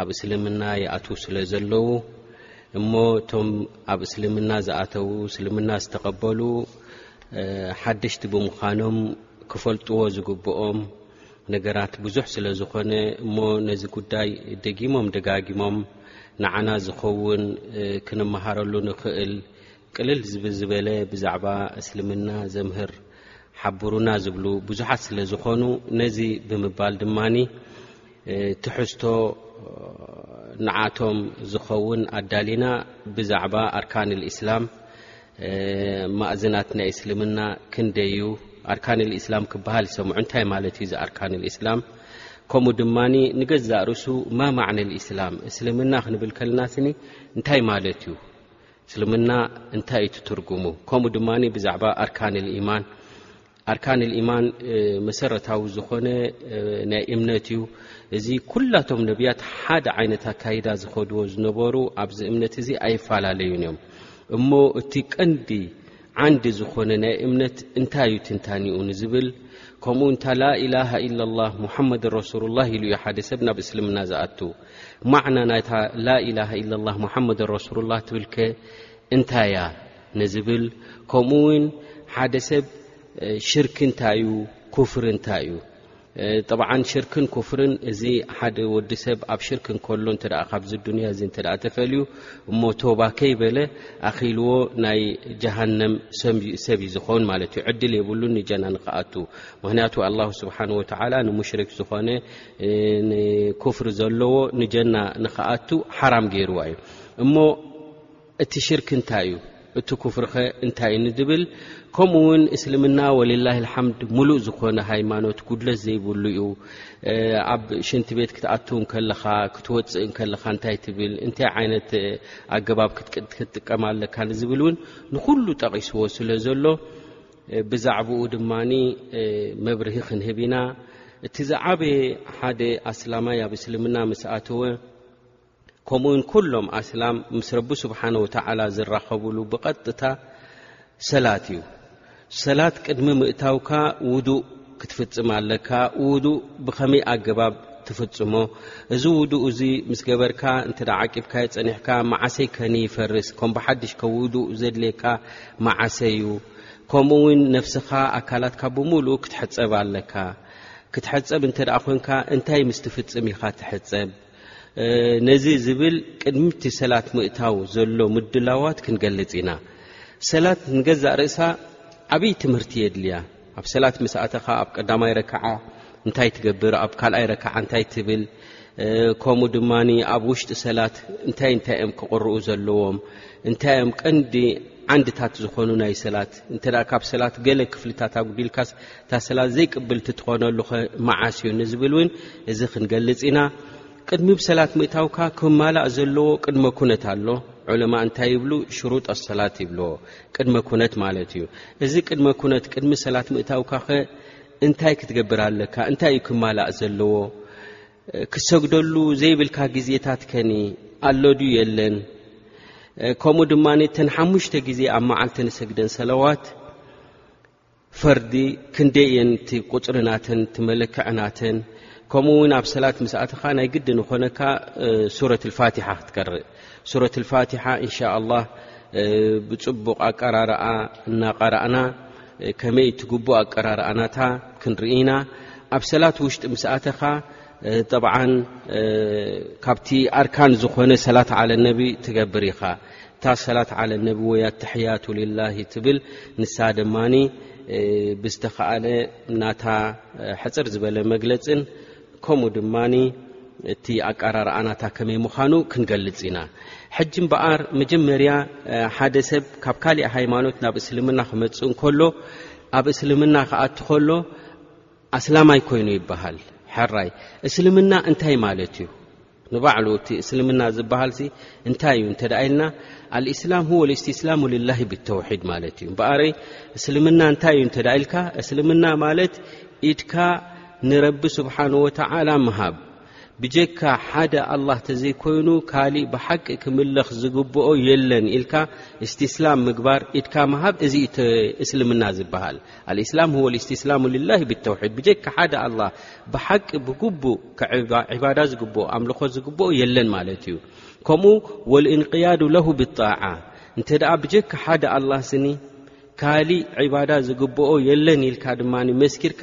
ኣብ እስልምና ይኣትዉ ስለ ዘለዉ እሞ እቶም ኣብ እስልምና ዝኣተዉ እስልምና ዝተቐበሉ ሓደሽቲ ብምዃኖም ክፈልጥዎ ዝግብኦም ነገራት ብዙሕ ስለ ዝኾነ እሞ ነዚ ጉዳይ ደጊሞም ደጋጊሞም ንዓና ዝኸውን ክንመሃረሉ ንኽእል ቅልል ዝብል ዝበለ ብዛዕባ እስልምና ዘምህር ሓብሩና ዝብሉ ብዙሓት ስለ ዝኾኑ ነዚ ብምባል ድማኒ ትሕዝቶ ንዓቶም ዝኸውን ኣዳሊና ብዛዕባ ኣርካን ልእስላም ማእዝናት ናይ እስልምና ክንደዩ ኣርካን ልእስላም ክበሃል ይሰምዑ እንታይ ማለት እዩ ዝኣርካን ልእስላም ከምኡ ድማ ንገዛእ ርእሱ ማ ማዕነ ልእስላም እስልምና ክንብል ከልና ስኒ እንታይ ማለት እዩ እስልምና እንታይ እዩ ትትርጉሙ ከምኡ ድማ ብዛዕባ ኣርካን ልኢማን ኣርካን ልኢማን መሰረታዊ ዝኾነ ናይ እምነት እዩ እዚ ኩላቶም ነቢያት ሓደ ዓይነት ኣካይዳ ዝኸድዎ ዝነበሩ ኣብዚ እምነት እዚ ኣይፈላለዩን እዮም እሞ እቲ ቀንዲ ዓንዲ ዝኾነ ናይ እምነት እንታይ እዩ ትንታኒኡ ንዝብል ከምኡ እንታ ላኢላሃ ኢላ ላህ ሙሓመድ ረሱሉ ላ ኢሉ እዩ ሓደ ሰብ ናብ እስልምና ዝኣቱ ማዕና ናይታ ላኢላሃ ኢላ ላ ሙሓመድ ረሱሉ ላ ትብልከ እንታይ እያ ንዝብል ከምኡ ውን ሓደ ሰብ ሽርክ እንታይ እዩ ኩፍር እንታይ እዩ ጠብዓ ሽርክን ኩፍርን እዚ ሓደ ወዲ ሰብ ኣብ ሽርክ እንከሎ እተ ካብዚ ዱንያ እዚ እተ ተፈልዩ እሞ ቶባ ከይበለ ኣኺልዎ ናይ ጀሃንም ሰብ ዩ ዝኾን ማለት እዩ ዕድል የብሉን ንጀና ንክኣቱ ምክንያቱ ኣላ ስብሓን ወተላ ንሙሽርክ ዝኾነ ንኩፍሪ ዘለዎ ንጀና ንክኣቱ ሓራም ገይርዋ እዩ እሞ እቲ ሽርክ እንታይ እዩ እቲ ኩፍርኸ እንታይ እዩ ንድብል ከምኡ ውን እስልምና ወልላሂ ልሓምድ ሙሉእ ዝኾነ ሃይማኖት ጉድለት ዘይብሉ እዩ ኣብ ሽንቲ ቤት ክትኣትው ከለኻ ክትወፅእ ከለኻ እንታይ ትብል እንታይ ዓይነት ኣገባብ ክትጥቀም ኣለካ ንዝብል እውን ንኩሉ ጠቒስዎ ስለ ዘሎ ብዛዕባኡ ድማ መብርሂ ክንህብ ኢና እቲ ዝዓበየ ሓደ ኣስላማይ ኣብ እስልምና ምስ ኣተወ ከምኡውን ኩሎም ኣስላም ምስ ረቢ ስብሓን ወተዓላ ዝራኸብሉ ብቐጥታ ሰላት እዩ ሰላት ቅድሚ ምእታውካ ውዱእ ክትፍፅም ኣለካ ውዱእ ብኸመይ ኣገባብ ትፍፅሞ እዚ ውዱእ እዚ ምስ ገበርካ እንተ ዓቂብካ የፀኒሕካ መዓሰይ ከኒ ይፈርስ ከም ብሓድሽ ከውዱእ ዘድልየካ መዓሰ እዩ ከምኡ ውን ነፍስኻ ኣካላትካ ብምሉእ ክትሕፀብ ኣለካ ክትሐፀብ እንተ ኮንካ እንታይ ምስ ትፍፅም ኢኻ ትሕፀብ ነዚ ዝብል ቅድሚ እቲ ሰላት ምእታው ዘሎ ምድላዋት ክንገልጽ ኢና ሰላት ንገዛእ ርእሳ ዓብይ ትምህርቲ የድልያ ኣብ ሰላት ምስ ኣተኻ ኣብ ቀዳማይ ረክዓ እንታይ ትገብር ኣብ ካልኣይ ረክዓ እንታይ ትብል ከምኡ ድማ ኣብ ውሽጢ ሰላት እንታይ እንታይ እዮም ክቕርኡ ዘለዎም እንታይ እዮም ቀንዲ ዓንድታት ዝኾኑ ናይ ሰላት እንተ ካብ ሰላት ገለ ክፍልታት ኣጉዲልካስ እታ ሰላት ዘይቅብልቲ ትኾነሉኸ መዓስ እዩ ንዝብል እውን እዚ ክንገልጽ ኢና ቅድሚ ብ ሰላት ምእታውካ ክማላእ ዘለዎ ቅድመ ኩነት ኣሎ ዑለማ እንታይ ይብሉ ሽሩጥ ኣሰላት ይብልዎ ቅድመ ኩነት ማለት እዩ እዚ ቅድመ ኩነት ቅድሚ ሰላት ምእታውካ ኸ እንታይ ክትገብር ኣለካ እንታይ እዩ ክማላእ ዘለዎ ክሰግደሉ ዘይብልካ ግዜታት ከኒ ኣሎ ድዩ የለን ከምኡ ድማ ተን ሓሙሽተ ግዜ ኣብ መዓልቲ ንሰግደን ሰለዋት ፈርዲ ክንደይ እየን እቲ ቁፅሪ ናተን እቲ መለክዕ ናተን ከምኡ እውን ኣብ ሰላት ምስ ኣተኻ ናይ ግዲ ንኾነካ ሱረት ልፋትሓ ክትቀርእ ሱረት ልፋትሓ እንሻ ኣላህ ብፅቡቕ ኣቀራርኣ እናቐራእና ከመይ ትግቡእ ኣቀራርኣናታ ክንርኢ ኢና ኣብ ሰላት ውሽጢ ምስ ኣተኻ ጠብዓን ካብቲ ኣርካን ዝኾነ ሰላት ዓለ ነቢ ትገብር ኢኻ እታ ሰላት ዓለ ነቢ ወይ ኣተሕያቱ ሊላሂ ትብል ንሳ ድማኒ ብዝተኸኣለ ናታ ሕፅር ዝበለ መግለፅን ከምኡ ድማኒ እቲ ኣቃራርኣ ናታ ከመይ ምዃኑ ክንገልፅ ኢና ሕጂ እምበኣር መጀመርያ ሓደ ሰብ ካብ ካሊእ ሃይማኖት ናብ እስልምና ክመፅእ እንከሎ ኣብ እስልምና ክኣት ከሎ ኣስላማይ ኮይኑ ይበሃል ሕራይ እስልምና እንታይ ማለት እዩ ንባዕሉ እቲ እስልምና ዝበሃል ሲ እንታይ እዩ እንተ ኢልና ኣልእስላም ሁወ ልእስትስላሙ ልላሂ ብተውሒድ ማለት እዩ እምበኣረይ እስልምና እንታይ እዩ እንተ ኢልካ እስልምና ማለት ኢድካ ንረቢ ስብሓን ወተዓላ ምሃብ ብጀካ ሓደ ኣላህ ተዘይኮይኑ ካሊእ ብሓቂ ክምለኽ ዝግብኦ የለን ኢልካ እስትስላም ምግባር ኢድካ ምሃብ እዚ እስልምና ዝበሃል ኣልእስላም ሁወ ልእስትስላሙ ልላሂ ብተውሒድ ብጀካ ሓደ ኣላ ብሓቂ ብግቡእ ዕባዳ ዝግብኦ ኣምልኾ ዝግብኦ የለን ማለት እዩ ከምኡ ወልእንቅያዱ ለሁ ብጣዓ እንተ ደኣ ብጀካ ሓደ ኣላ ስኒ ካሊእ ዕባዳ ዝግብኦ የለን ኢልካ ድማ መስኪርካ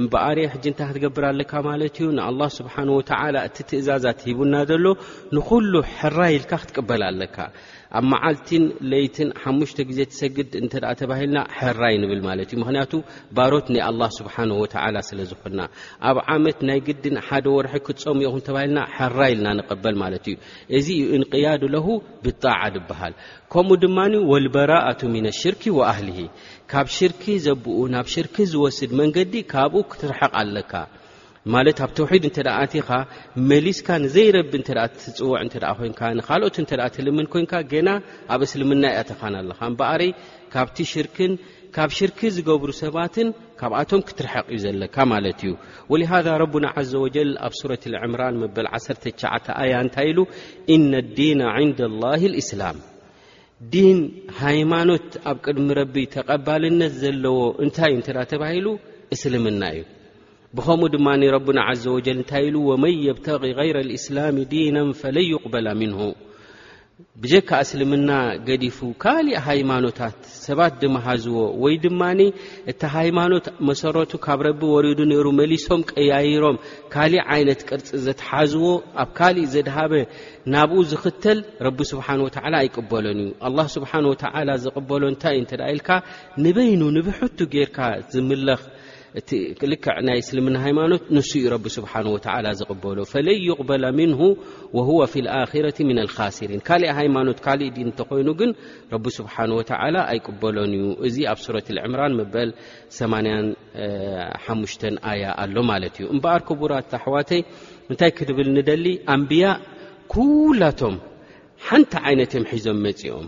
እምበኣር ሕጂ እንታይ ክትገብር ኣለካ ማለት እዩ ንኣላ ስብሓን ወተዓላ እቲ ትእዛዛት ሂቡና ዘሎ ንኹሉ ሕራይ ኢልካ ክትቅበል ኣለካ ኣብ መዓልቲን ለይትን ሓሙሽተ ግዜ ትሰግድ እንተ ተባሂልና ሕራይ ንብል ማለት እዩ ምክንያቱ ባሮት ናይ ኣላ ስብሓን ወተላ ስለ ዝኮና ኣብ ዓመት ናይ ግድን ሓደ ወርሒ ክፀሙ ኢኹም ተባሂልና ሕራይ ኢልና ንቐበል ማለት እዩ እዚ እዩ እንቅያዱ ለሁ ብጣዓ ዝበሃል ከምኡ ድማ ወልበራኣቱ ምነ ሽርኪ ወኣህልሂ ካብ ሽርኪ ዘብኡ ናብ ሽርኪ ዝወስድ መንገዲ ካብኡ ክትርሕቕ ኣለካ ማለት ኣብ ተውሒድ እንተ ኣቲኻ መሊስካ ንዘይረቢ እተ ትፅውዕ እተ ኮይንካ ንካልኦት እተ ትልምን ኮይንካ ገና ኣብ እስልምና ይኣተኻን ኣለኻ እምበኣረይ ካብቲ ሽርክን ካብ ሽርክ ዝገብሩ ሰባትን ካብኣቶም ክትርሐቕ እዩ ዘለካ ማለት እዩ ወሊሃذ ረቡና ዘ ወጀል ኣብ ሱረት ዕምራን መበል 1ሸ ኣያ እንታይ ኢሉ እነ ዲና ንድ ላه እስላም ዲን ሃይማኖት ኣብ ቅድሚ ረቢ ተቐባልነት ዘለዎ እንታይ እዩ እተ ተባሂሉ እስልምና እዩ ብኸምኡ ድማ ረቡና ዓዘ ወጀል እንታይ ኢሉ ወመን የብተቂ ገይረ ልእስላሚ ዲናን ፈለን ዩቕበላ ምንሁ ብጀካ እስልምና ገዲፉ ካሊእ ሃይማኖታት ሰባት ድመሃዝዎ ወይ ድማኒ እቲ ሃይማኖት መሰረቱ ካብ ረቢ ወሪዱ ነይሩ መሊሶም ቀያይሮም ካሊእ ዓይነት ቅርፂ ዘትሓዝዎ ኣብ ካሊእ ዘድሃበ ናብኡ ዝኽተል ረቢ ስብሓን ወተዓላ ኣይቅበሎን እዩ ኣላ ስብሓን ወተዓላ ዝቕበሎ እንታይ እዩ እንተ ኢልካ ንበይኑ ንብሕቱ ጌርካ ዝምለኽ እቲ ልክዕ ናይ እስልምና ሃይማኖት ንሱ ዩ ረቢ ስብሓን ወተላ ዝቕበሎ ፈለይ ይቕበላ ምንሁ ወሁወ ፊ ልኣክረት ምና ልካሲሪን ካልእ ሃይማኖት ካልእ ዲን እንተኾይኑ ግን ረቢ ስብሓን ወተላ ኣይቅበሎን እዩ እዚ ኣብ ሱረት ልዕምራን መበል 85 ኣያ ኣሎ ማለት እዩ እምበኣር ክቡራት ኣሕዋተይ እንታይ ክድብል ንደሊ ኣንብያ ኩላቶም ሓንቲ ዓይነት እዮም ሒዞም መፂኦም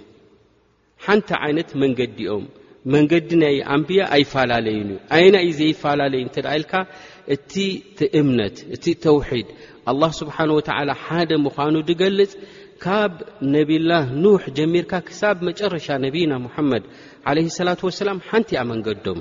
ሓንቲ ዓይነት መንገዲ እዮም መንገዲ ናይ ኣንብያ ኣይፈላለዩን እዩ ኣየና እዩ ዘይፈላለዩ እንተ ኢልካ እቲ ትእምነት እቲ ተውሒድ ኣላህ ስብሓን ወተዓላ ሓደ ምዃኑ ዝገልፅ ካብ ነብላህ ኑሕ ጀሚርካ ክሳብ መጨረሻ ነብይና ሙሓመድ ዓለህ ሰላት ወሰላም ሓንቲ እያ መንገዶም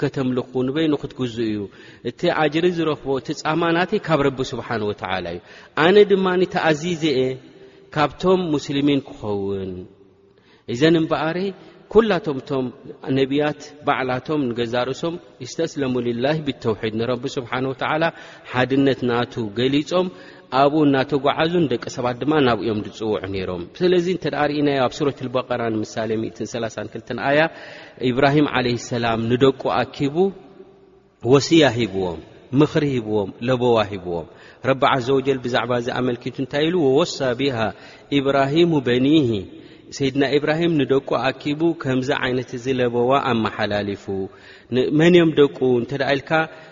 ከተምልኹ ንበይኑ ክትግዝኡ እዩ እቲ ኣጅሪ ዝረኽቦ እቲ ጻማ ናተይ ካብ ረቢ ስብሓን ወተዓላ እዩ ኣነ ድማ ተኣዚዘ እየ ካብቶም ሙስልሚን ክኸውን እዘን እምበኣሪ ኩላቶም እቶም ነቢያት ባዕላቶም ንገዛርእሶም እስተስለሙ ልላህ ብተውሒድ ንረቢ ስብሓን ወተዓላ ሓድነት ናቱ ገሊጾም ኣብኡ እናተጓዓዙ ንደቂ ሰባት ድማ ናብኡ እዮም ዝፅውዑ ነይሮም ስለዚ እንተ ርእናዮ ኣብ ሱረት ልበቀራ ንምሳሌ 132 ኣያ ኢብራሂም ዓለ ሰላም ንደቁ ኣኪቡ ወስያ ሂብዎም ምኽሪ ሂብዎም ለበዋ ሂብዎም ረቢ ዘ ወጀል ብዛዕባ እዚ ኣመልኪቱ እንታይ ኢሉ ወወሳ ብሃ ኢብራሂሙ በኒሂ ሰይድና ኢብራሂም ንደቁ ኣኪቡ ከምዚ ዓይነት እዚ ለበዋ ኣመሓላሊፉ መን እዮም ደቁ እንተ ኢልካ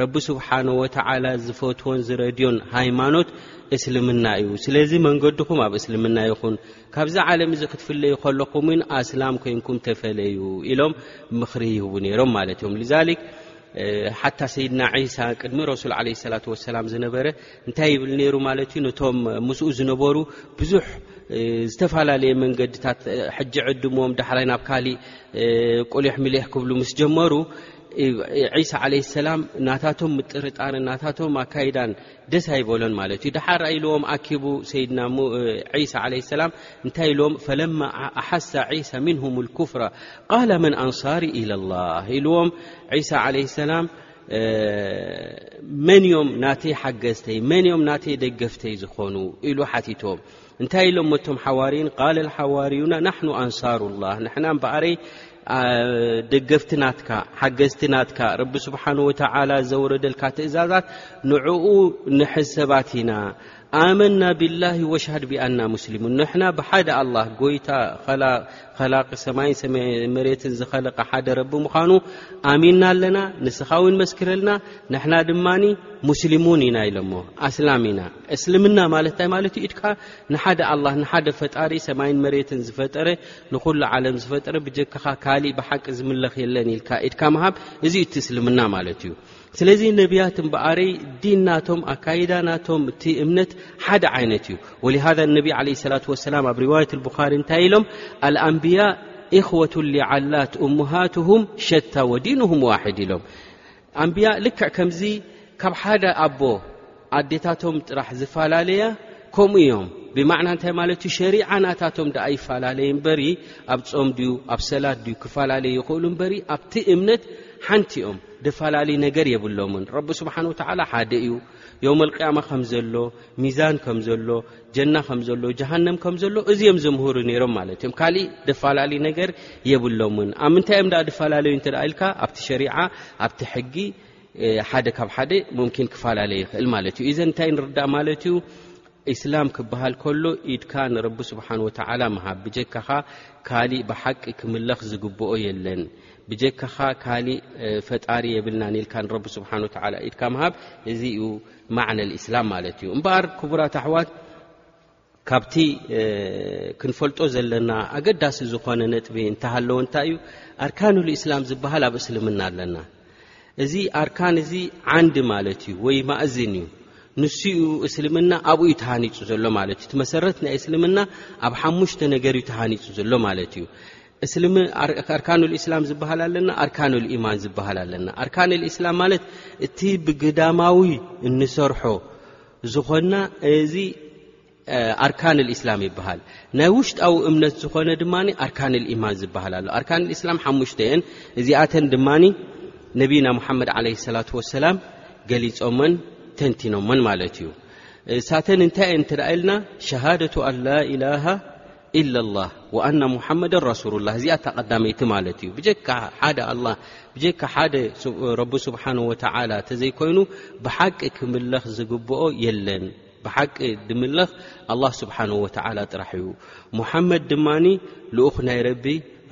ረቢ ስብሓነ ወተዓላ ዝፈትዎን ዝረድዮን ሃይማኖት እስልምና እዩ። ስለዚ መንገድኹም ኣብ እስልምና ይኹን። ካብዚ ዓለም እዚ ክትፍለዩ ከለኹም እውን ኣስላም ኮይንኩም ተፈለዩ ኢሎም ምኽሪ ይህቡ ነይሮም ማለት እዮም። ልዛሊክ ሓታ ሰይድና ዒሳ ቅድሚ ረሱል ዓለ ሰላት ወሰላም ዝነበረ እንታይ ይብል ነይሩ ማለት እዩ ነቶም ምስኡ ዝነበሩ ብዙሕ ዝተፈላለየ መንገድታት ሕጂ ዕድሞም ዳሕራይ ናብ ካሊእ ቁሊሕ ምሊሕ ክብሉ ምስ ጀመሩ ዒሳ ዓለ ሰላም ናታቶም ምጥርጣር ናታቶም ኣካይዳን ደስ ኣይበሎን ማለት እዩ ደሓር ኢልዎም ኣኪቡ ሰይድና ዒሳ ዓለ ሰላም እንታይ ኢልዎም ፈለማ ኣሓሳ ዒሳ ምንሁም ልኩፍራ ቃለ መን ኣንሳሪ ኢላ ላህ ኢልዎም ዒሳ ዓለ ሰላም መን እዮም ናተይ ሓገዝተይ መን እዮም ናተይ ደገፍተይ ዝኾኑ ኢሉ ሓቲትዎም እንታይ ኢሎሞ እቶም ሓዋርይን ቃለ ልሓዋርዩና ናሕኑ ኣንሳሩ ላህ ንሕና እምበኣረይ ደገፍቲ ናትካ ሓገዝቲ ናትካ ረቢ ስብሓን ወተዓላ ዘወረደልካ ትእዛዛት ንዕኡ ንሕዝ ሰባት ኢና ኣመና ብላሂ ወሽሃድ ብኣና ሙስሊሙን ንሕና ብሓደ ኣላ ጎይታ ኸላቂ ሰማይን መሬትን ዝኸለቀ ሓደ ረቢ ምዃኑ ኣሚንና ኣለና ንስኻ እውን መስክረልና ንሕና ድማ ሙስሊሙን ኢና ኢሎሞ ኣስላም ኢና እስልምና ማለት እንታይ ማለት እዩ ኢድካ ንሓደ ኣላ ንሓደ ፈጣሪ ሰማይን መሬትን ዝፈጠረ ንኩሉ ዓለም ዝፈጠረ ብጀካኻ ካሊእ ብሓቂ ዝምለኽ የለን ኢልካ ኢድካ ምሃብ እዚ እቲ እስልምና ማለት እዩ ስለዚ ነቢያት እምበኣረይ ዲን ናቶም ኣካይዳ ናቶም እቲ እምነት ሓደ ዓይነት እዩ ወሊሃذ ነቢ ለ ሰላት ወሰላም ኣብ ርዋየት ልቡኻሪ እንታይ ኢሎም ኣልኣንብያ እኽወቱ ሊዓላት እሙሃትሁም ሸታ ወዲንሁም ዋሕድ ኢሎም ኣንብያ ልክዕ ከምዚ ካብ ሓደ ኣቦ ኣዴታቶም ጥራሕ ዝፈላለያ ከምኡ እዮም ብማዕና እንታይ ማለት እዩ ሸሪዓ ናታቶም ደኣ ይፈላለየ እምበሪ ኣብ ጾም ድዩ ኣብ ሰላት ድዩ ክፈላለየ ይኽእሉ እምበሪ ኣብቲ እምነት ሓንቲ እዮም ደፈላለዩ ነገር የብሎምን ረቢ ስብሓን ወተዓላ ሓደ እዩ ዮም ኣልቅያማ ከም ዘሎ ሚዛን ከም ዘሎ ጀና ከም ዘሎ ጀሃንም ከም ዘሎ እዚ ዮም ዘምህሩ ነይሮም ማለት እዮም ካሊእ ደፈላለ ነገር የብሎምን ኣብ ምንታይ እዮም ዳኣ ድፈላለዩ እንተ ኢልካ ኣብቲ ሸሪዓ ኣብቲ ሕጊ ሓደ ካብ ሓደ ሙምኪን ክፈላለ ይኽእል ማለት እዩ እዘን እንታይ ንርዳእ ማለት እዩ እስላም ክበሃል ከሎ ኢድካ ንረቢ ስብሓን ወተዓላ ምሃብ ብጀካኻ ካሊእ ብሓቂ ክምለኽ ዝግብኦ የለን ብጀካኻ ካሊእ ፈጣሪ የብልና ንኢልካ ንረቢ ስብሓን ወተዓላ ኢድካ ምሃብ እዚ እዩ ማዕነ ልእስላም ማለት እዩ እምበኣር ክቡራት ኣሕዋት ካብቲ ክንፈልጦ ዘለና ኣገዳሲ ዝኾነ ነጥቢ እንተሃለወ እንታይ እዩ ኣርካን ልእስላም ዝበሃል ኣብ እስልምና ኣለና እዚ ኣርካን እዚ ዓንዲ ማለት እዩ ወይ ማእዝን እዩ ንስኡ እስልምና ኣብኡ ዩ ተሃኒፁ ዘሎ ማለት እዩ እቲ መሰረት ናይ እስልምና ኣብ ሓሙሽተ ነገር እዩ ተሃኒፁ ዘሎ ማለት እዩ እስልም ኣርካኑል ኢስላም ዝበሃል ኣለና ኣርካኑል ኢማን ዝበሃል ኣለና ኣርካኑል ኢስላም ማለት እቲ ብግዳማዊ እንሰርሖ ዝኾና እዚ ኣርካኑል ኢስላም ይበሃል ናይ ውሽጣዊ እምነት ዝኾነ ድማ ኣርካኑል ኢማን ዝበሃል ኣሎ ኣርካኑል ኢስላም ሓሙሽተ እየን እዚኣተን ድማ ነቢና ሙሓመድ ዓለ ሰላት ወሰላም ገሊፆመን ተንቲኖመን ማለት እዩ እሳተን እንታይ እየ እንትርኣየልና ሸሃደቱ ኣን ላኢላሃ ኢላላህ ወኣና ሙሓመደን ረሱሉላህ እዚኣ እታ ቀዳመይቲ ማለት እዩ ብጀካ ሓደ ኣላ ብጀካ ሓደ ረቢ ስብሓን ወተዓላ እተዘይኮይኑ ብሓቂ ክምለኽ ዝግብኦ የለን ብሓቂ ድምለኽ ኣላ ስብሓን ወተዓላ ጥራሕ እዩ ሙሓመድ ድማኒ ልኡኽ ናይ ረቢ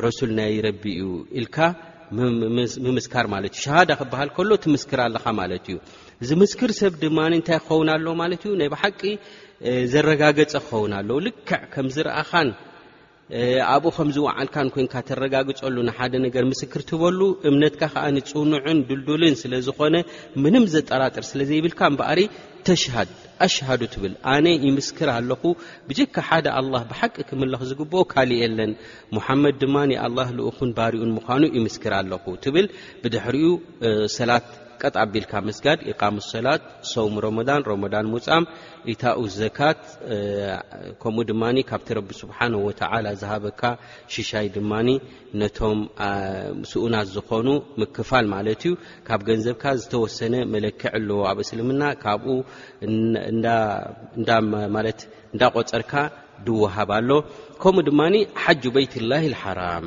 ረሱል ናይ ረቢ እዩ ኢልካ ምምስካር ማለት እዩ ሸሃዳ ክበሃል ከሎ ትምስክር ኣለኻ ማለት እዩ ዝምስክር ሰብ ድማኒ እንታይ ክኸውን ኣሎ ማለት እዩ ናይ ብሓቂ ዘረጋገጸ ክኸውን ኣለዎ ልክዕ ከም ዝረኣኻን ኣብኡ ከም ዝወዓልካን ኮንካ ተረጋግጸሉ ንሓደ ነገር ምስክር ትበሉ እምነትካ ከዓ ንጽኑዕን ድልዱልን ስለ ዝኾነ ምንም ዘጠራጥር ስለ ዘይብልካ እምበኣሪ ተሽሃድ ኣሽሃዱ ትብል ኣነ ይምስክር ኣለኹ ብጀካ ሓደ ኣላ ብሓቂ ክምለኽ ዝግብኦ ካልእ የለን ሙሓመድ ድማ ኣላ ልኡኹን ባሪኡን ምዃኑ ይምስክር ኣለኹ ትብል ብድሕሪኡ ሰላት ቀጥ ኣቢልካ ምስጋድ፣ ኢቃሙ ሰላት፣ ሰውም ሮሞዳን፣ ሮሞዳን ሙጻም፣ ኢታኡ ዘካት፣ ከምኡ ድማ ካብቲ ረቢ ስብሓነሁ ወተዓላ ዝሃበካ ሽሻይ ድማ ነቶም ስኡናት ዝኾኑ ምክፋል ማለት እዩ። ካብ ገንዘብካ ዝተወሰነ መለክዕ ኣለዎ ኣብ እስልምና ካብኡ ማለት እንዳቆፀርካ ድወሃብ ኣሎ። ከምኡ ድማ ሓጁ በይትላሂ ልሓራም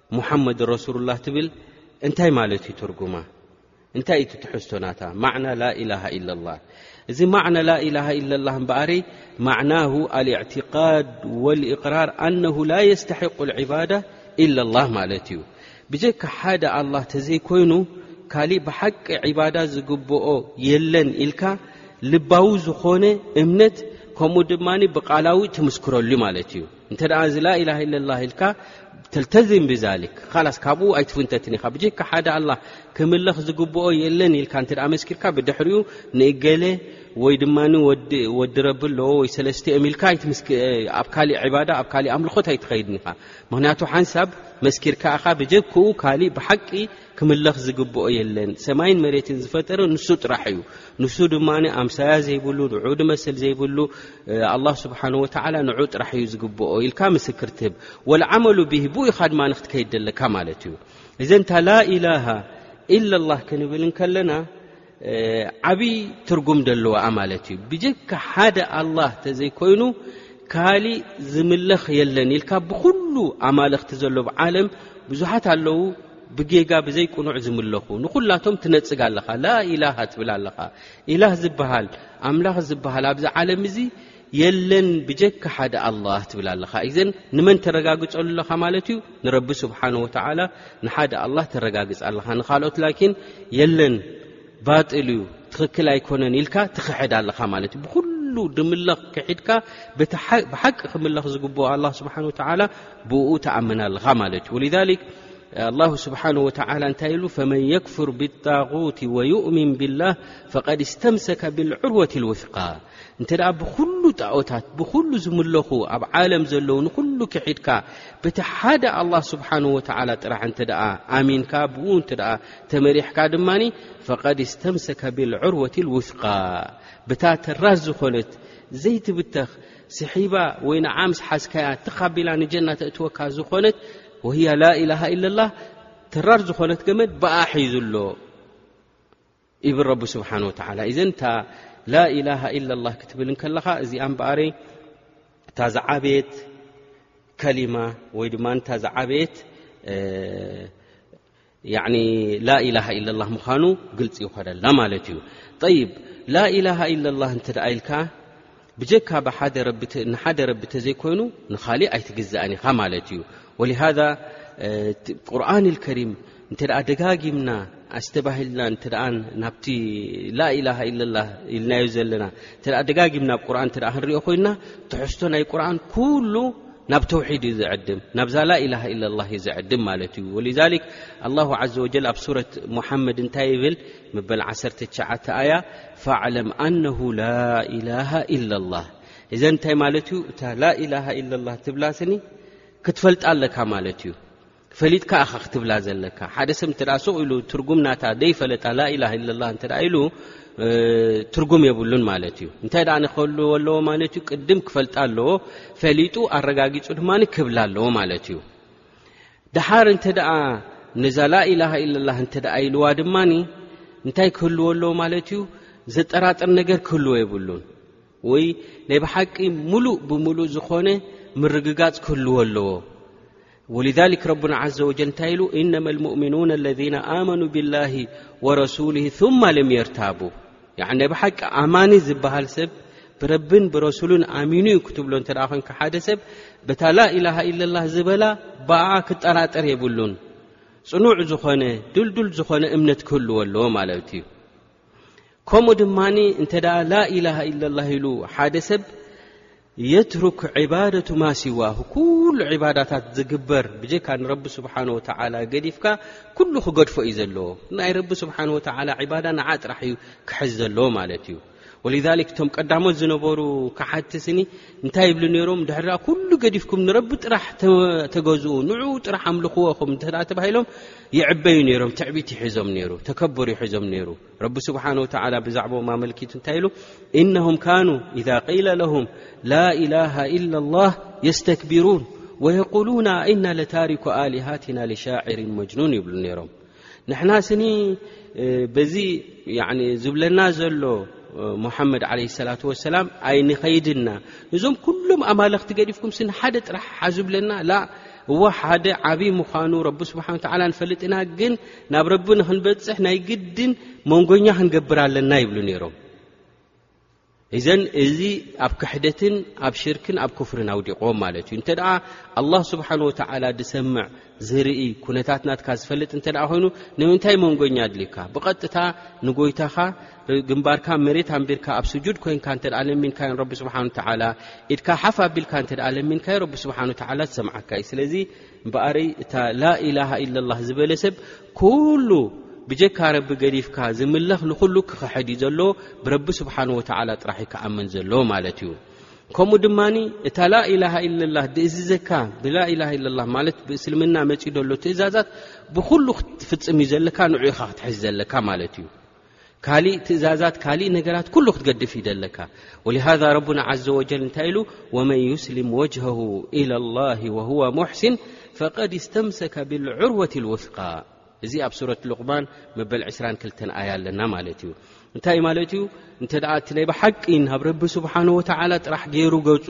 ሙሓመድ ረሱሉላህ ትብል እንታይ ማለት እዩ ትርጉማ? እንታይ እቲ ትሕዝቶ ናታ ማዕና ላኢላሃ ኢላላህ እዚ ማዕና ላኢላሃ ኢላላህ እምበኣሪ ማዕናሁ ኣልእዕትቃድ ወልእቅራር ኣነሁ ላ የስተሒቁ ልዕባዳ ኢላላህ ማለት እዩ ብጀካ ሓደ ኣላህ ተዘይኮይኑ ካሊእ ብሓቂ ዕባዳ ዝግብኦ የለን ኢልካ ልባዊ ዝኾነ እምነት ከምኡ ድማ ብቓላዊ ትምስክረሉ ማለት እዩ እንተ እዚ ላኢላሃ ኢለላ ኢልካ ተልተዝም ብዛሊክ ላስ ካብኡ ኣይትፍንተትን ኢኻ ብጀካ ሓደ ኣላ ክምለኽ ዝግብኦ የለን ኢልካ እተ መስኪርካ ብድሕሪኡ ንእገለ ወይ ድማ ወዲ ረቢ ኣለዎ ወይ ሰለስተ ኦም ኢልካ ኣብ ካእ ዕባዳ ኣብ ካእ ኣምልኾት ኣይትኸይድን ኢኻ ምክንያቱ ሓንሳብ መስኪርካ ኢኻ ብጀክኡ ካእ ብሓቂ ክምለኽ ዝግብኦ የለን ሰማይን መሬትን ዝፈጠረ ንሱ ጥራሕ እዩ ንሱ ድማ ኣምሳያ ዘይብሉ ንዑ ድመስል ዘይብሉ ኣላ ስብሓን ወተዓላ ንዑ ጥራሕ እዩ ዝግብኦ ኢልካ ምስክር ትህብ ወልዓመሉ ብሂ ብኡ ኢኻ ድማ ንክትከይድ ዘለካ ማለት እዩ እዘንታ ላኢላሃ ኢላላ ክንብል እንከለና ዓብይ ትርጉም ደለዋኣ ማለት እዩ ብጀካ ሓደ ኣላህ ተዘይኮይኑ ካሊእ ዝምለኽ የለን ኢልካ ብኩሉ ኣማለኽቲ ዘሎ ብ ዓለም ብዙሓት ኣለዉ ብጌጋ ብዘይ ቅኑዕ ዝምለኹ ንኹላቶም ትነፅግ ኣለኻ ላኢላሃ ትብል ኣለኻ ኢላህ ዝበሃል ኣምላኽ ዝበሃል ኣብዚ ዓለም እዚ የለን ብጀካ ሓደ ኣላህ ትብል ኣለኻ እዘን ንመን ተረጋግፀሉ ኣለኻ ማለት እዩ ንረቢ ስብሓን ወተዓላ ንሓደ ኣላህ ተረጋግፅ ኣለኻ ንካልኦት ላኪን የለን ባጥል እዩ ትኽክል ኣይኮነን ኢልካ ትኽሕድ ኣለኻ ማለት እዩ ብኩሉ ድምለኽ ክሒድካ ብሓቂ ክምለኽ ዝግብኦ ኣላ ስብሓን ወተዓላ ብኡ ተኣምን ኣለኻ ማለት እዩ ወልሊክ ኣላሁ ስብሓን ወተዓላ እንታይ ኢሉ ፈመን የክፍር ብጣጉት ወዩእምን ብላህ ፈቐድ እስተምሰከ ብልዑርወት ልውስቃ እንተ ደኣ ብዅሉ ጣኦታት ብዅሉ ዝምለኹ ኣብ ዓለም ዘለዉ ንዅሉ ክሒድካ በቲ ሓደ ኣላህ ስብሓንሁ ወተዓላ ጥራሕ እንተ ደኣ ኣሚንካ ብኡ እንተ ደኣ ተመሪሕካ ድማ ፈቐድ እስተምሰከ ብልዑርወት ልውስቃ ብታ ተራዝ ዝኾነት ዘይትብተኽ ስሒባ ወይ ንዓ ምስ ሓዝካያ ተኻቢላ ንጀና ተእትወካ ዝኾነት ወህያ ላኢላሃ ኢለላ ተራር ዝኾነት ገመድ ብኣ ሒዙ ኣሎ ይብል ረቢ ስብሓን ወተዓላ እዘን እታ ላኢላሃ ኢላ ላህ ክትብል እንከለኻ እዚኣ እምበኣረይ እታ ዝዓበየት ከሊማ ወይ ድማ እታ ዝዓበየት ላኢላሃ ኢላ ላ ምዃኑ ግልፂ ይኾነልና ማለት እዩ ጠይብ ላኢላሃ ኢላ ላ እንትደኣ ኢልካ ብጀካ ብሓደ ረቢ ተ ንሓደ ረቢ ተዘይኮይኑ ንኻሊእ ኣይትግዛእን ኢኻ ማለት እዩ ወሊሃذ ቁርን ልከሪም እንተ ደኣ ደጋጊምና ኣስተባሂልና እንተ ደኣ ናብቲ ላኢላሃ ኢለላ ኢልናዮ ዘለና እተ ደጋጊምና ብ ቁርን እተ ክንሪኦ ኮይንና ትሕዝቶ ናይ ቁርን ኩሉ ናብ ተውሒድ እዩ ዝዕድም ናብዛ ላኢላሃ ኢለላ እዩ ዝዕድም ማለት እዩ ወልዛሊክ ኣላሁ ዘ ወጀል ኣብ ሱረት ሙሓመድ እንታይ ይብል መበል ዓሰርተ ትሽዓተ ኣያ ፈዕለም ኣነሁ ላኢላሃ ኢላ ላ እዘ እንታይ ማለት እዩ እታ ላኢላሃ ኢላ ላ ትብላ ስኒ ክትፈልጣ ኣለካ ማለት እዩ ፈሊጥካ ኢኻ ክትብላ ዘለካ ሓደ ሰብ እተ ሱቕ ኢሉ ትርጉም ናታ ደይፈለጣ ላኢላ ላ እተ ኢሉ ትርጉም የብሉን ማለት እዩ እንታይ ደኣ ንኸልዎ ኣለዎ ማለት እዩ ቅድም ክፈልጣ ኣለዎ ፈሊጡ ኣረጋጊጹ ድማ ክብላ ኣለዎ ማለት እዩ ደሓር እንተ ደኣ ነዛ ላኢላሃ ኢላላ እንተ ደኣ ኢልዋ ድማ እንታይ ክህልዎ ኣለዎ ማለት እዩ ዘጠራጥር ነገር ክህልዎ የብሉን ወይ ናይ ብሓቂ ሙሉእ ብምሉእ ዝኾነ ምርግጋጽ ክህልዎ ኣለዎ ወልሊክ ረቡና ዘ ወጀል እንታይ ኢሉ እነማ ልሙእምኑን ለذና ኣመኑ ብላሂ ወረሱሊ ثማ ለም የርታቡ ያዕኒ ናይ ብሓቂ ኣማኒ ዝበሃል ሰብ ብረብን ብረሱሉን ኣሚኑ እዩ ክትብሎ እንተ ኮንካ ሓደ ሰብ በታ ላኢላሃ ኢለላህ ዝበላ ብኣኣ ክጠራጠር የብሉን ፅኑዕ ዝኾነ ድልዱል ዝኾነ እምነት ክህልዎ ኣለዎ ማለት እዩ ከምኡ ድማ እንተ ላኢላሃ ኢለላህ ኢሉ ሓደ ሰብ የትሩክ ዒባደቱ ማሲዋሁ ኩሉ ዒባዳታት ዝግበር ብጀካ ንረቢ ስብሓን ወተዓላ ገዲፍካ ኩሉ ክገድፎ እዩ ዘለዎ ናይ ረቢ ስብሓን ወተዓላ ዒባዳ ንዓ ጥራሕ እዩ ክሕዝ ዘለዎ ማለት እዩ ወልዛሊክ እቶም ቀዳሞት ዝነበሩ ክሓቲ ስኒ እንታይ ይብሉ ነይሮም ድሕራ ኩሉ ገዲፍኩም ንረቢ ጥራሕ ተገዝኡ ንዑ ጥራሕ ኣምልኽዎ ኹም ድሕራ ተባሂሎም ይዕበዩ ነይሮም ትዕቢት ይሒዞም ነይሩ ተከበሩ ይሒዞም ነይሩ ረቢ ስብሓን ወተዓላ ብዛዕባኦም ኣመልኪቱ እንታይ ኢሉ እነሁም ካኑ ኢዛ ቂለ ለሁም ላ ኢላሃ ኢላ ላህ የስተክቢሩን ወየቁሉና ኣኢና ለታሪኩ ኣሊሃትና ልሻዕሪን መጅኑን ይብሉ ነይሮም ንሕና ስኒ በዚ ዝብለና ዘሎ ሙሓመድ ዓለ ሰላት ወሰላም ኣይንኸይድና እዞም ኩሎም ኣማለኽቲ ገዲፍኩም ስኒ ሓደ ጥራሕ ሓዙብለና ላ እዎ ሓደ ዓብዪ ምዃኑ ረቢ ስብሓን ወተዓላ ንፈልጥ ኢና ግን ናብ ረቢ ንክንበፅሕ ናይ ግድን መንጎኛ ክንገብር ኣለና ይብሉ ነይሮም እዘን እዚ ኣብ ክሕደትን ኣብ ሽርክን ኣብ ክፍርን ኣውዲቕዎም ማለት እዩ እንተ ደኣ ኣላህ ስብሓን ወተዓላ ዝሰምዕ ዝርኢ ኩነታት ናትካ ዝፈልጥ እንተ ደኣ ኮይኑ ንምንታይ መንጎኛ ኣድልዩካ ብቐጥታ ንጎይታኻ ግንባርካ መሬት ኣንቢርካ ኣብ ስጁድ ኮይንካ እንተ ደኣ ለሚንካዮ ረቢ ስብሓን ወተዓላ ኢድካ ሓፍ ኣቢልካ እንተ ደኣ ለሚንካዮ ረቢ ስብሓን ወተዓላ ዝሰምዓካ እዩ ስለዚ እምበኣርይ እታ ላኢላሃ ኢላላህ ዝበለ ሰብ ኩሉ ብጀካ ረቢ ገዲፍካ ዝምለኽ ንኹሉ ክኸሐድ እዩ ዘሎ ብረቢ ስብሓን ወተዓላ ጥራሕ እዩ ክኣምን ዘሎ ማለት እዩ ከምኡ ድማ እታ ላኢላሃ ኢለላ ድእዝዘካ ብላኢላ ኢለላ ማለት ብእስልምና መፂ ደሎ ትእዛዛት ብኩሉ ክትፍፅም እዩ ዘለካ ንዑ ኢኻ ክትሕዝ ዘለካ ማለት እዩ ካሊእ ትእዛዛት ካሊእ ነገራት ኩሉ ክትገድፍ እዩ ደለካ ወሊሃذ ረቡና ዘ ወጀል እንታይ ኢሉ ወመን ዩስልም ወጅሀሁ ኢላ ላህ ወሁዋ ሙሕሲን ፈቀድ ስተምሰከ ብልዑርወት ልውስቃ እዚ ኣብ ሱረት ሉቕማን መበል 22 ኣያ ኣለና ማለት እዩ እንታይ ማለት እዩ እንተ እቲ ናይ ብሓቂ ናብ ረቢ ስብሓን ወተዓላ ጥራሕ ገይሩ ገፁ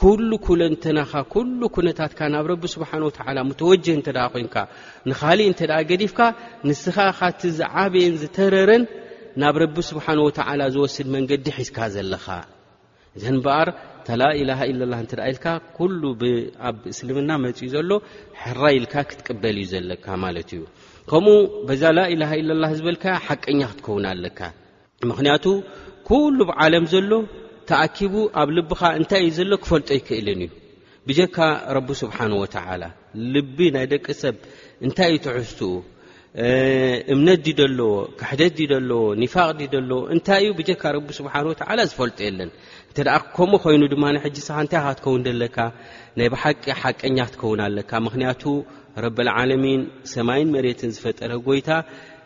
ኩሉ ኩለንተናኻ ኩሉ ኩነታትካ ናብ ረቢ ስብሓን ወተዓላ ምተወጅህ እንተ ደኣ ኮንካ ንኻሊእ እንተ ደኣ ገዲፍካ ንስኻ እኻ እቲ ዝዓበየን ዝተረረን ናብ ረቢ ስብሓን ወተዓላ ዝወስድ መንገዲ ሒዝካ ዘለኻ እዘን እምበኣር እታ ላኢላሃ ኢለላ እንተ ደኣ ኢልካ ኩሉ ኣብ እስልምና መፅኡ ዘሎ ሕራ ኢልካ ክትቅበል እዩ ዘለካ ማለት እዩ ከምኡ በዛ ላኢላሃ ኢለላ ዝበልካ ሓቀኛ ክትከውን ኣለካ ምክንያቱ ኩሉ ብ ዓለም ዘሎ ተኣኪቡ ኣብ ልብኻ እንታይ እዩ ዘሎ ክፈልጦ ኣይክእልን እዩ ብጀካ ረቢ ስብሓን ወተዓላ ልቢ ናይ ደቂ ሰብ እንታይ እዩ ትሕዝትኡ እምነት ዲ ደለዎ ክሕደት ዲ ደለዎ ኒፋቅ ዲ ደለዎ እንታይ እዩ ብጀካ ረቢ ስብሓን ወተዓላ ዝፈልጦ የለን እንተ ደኣ ከምኡ ኮይኑ ድማ ንሕጂ ስኻ እንታይ ካ ትከውን ደለካ ናይ ብሓቂ ሓቀኛ ክትከውን ኣለካ ምክንያቱ ረብልዓለሚን ሰማይን መሬትን ዝፈጠረ ጎይታ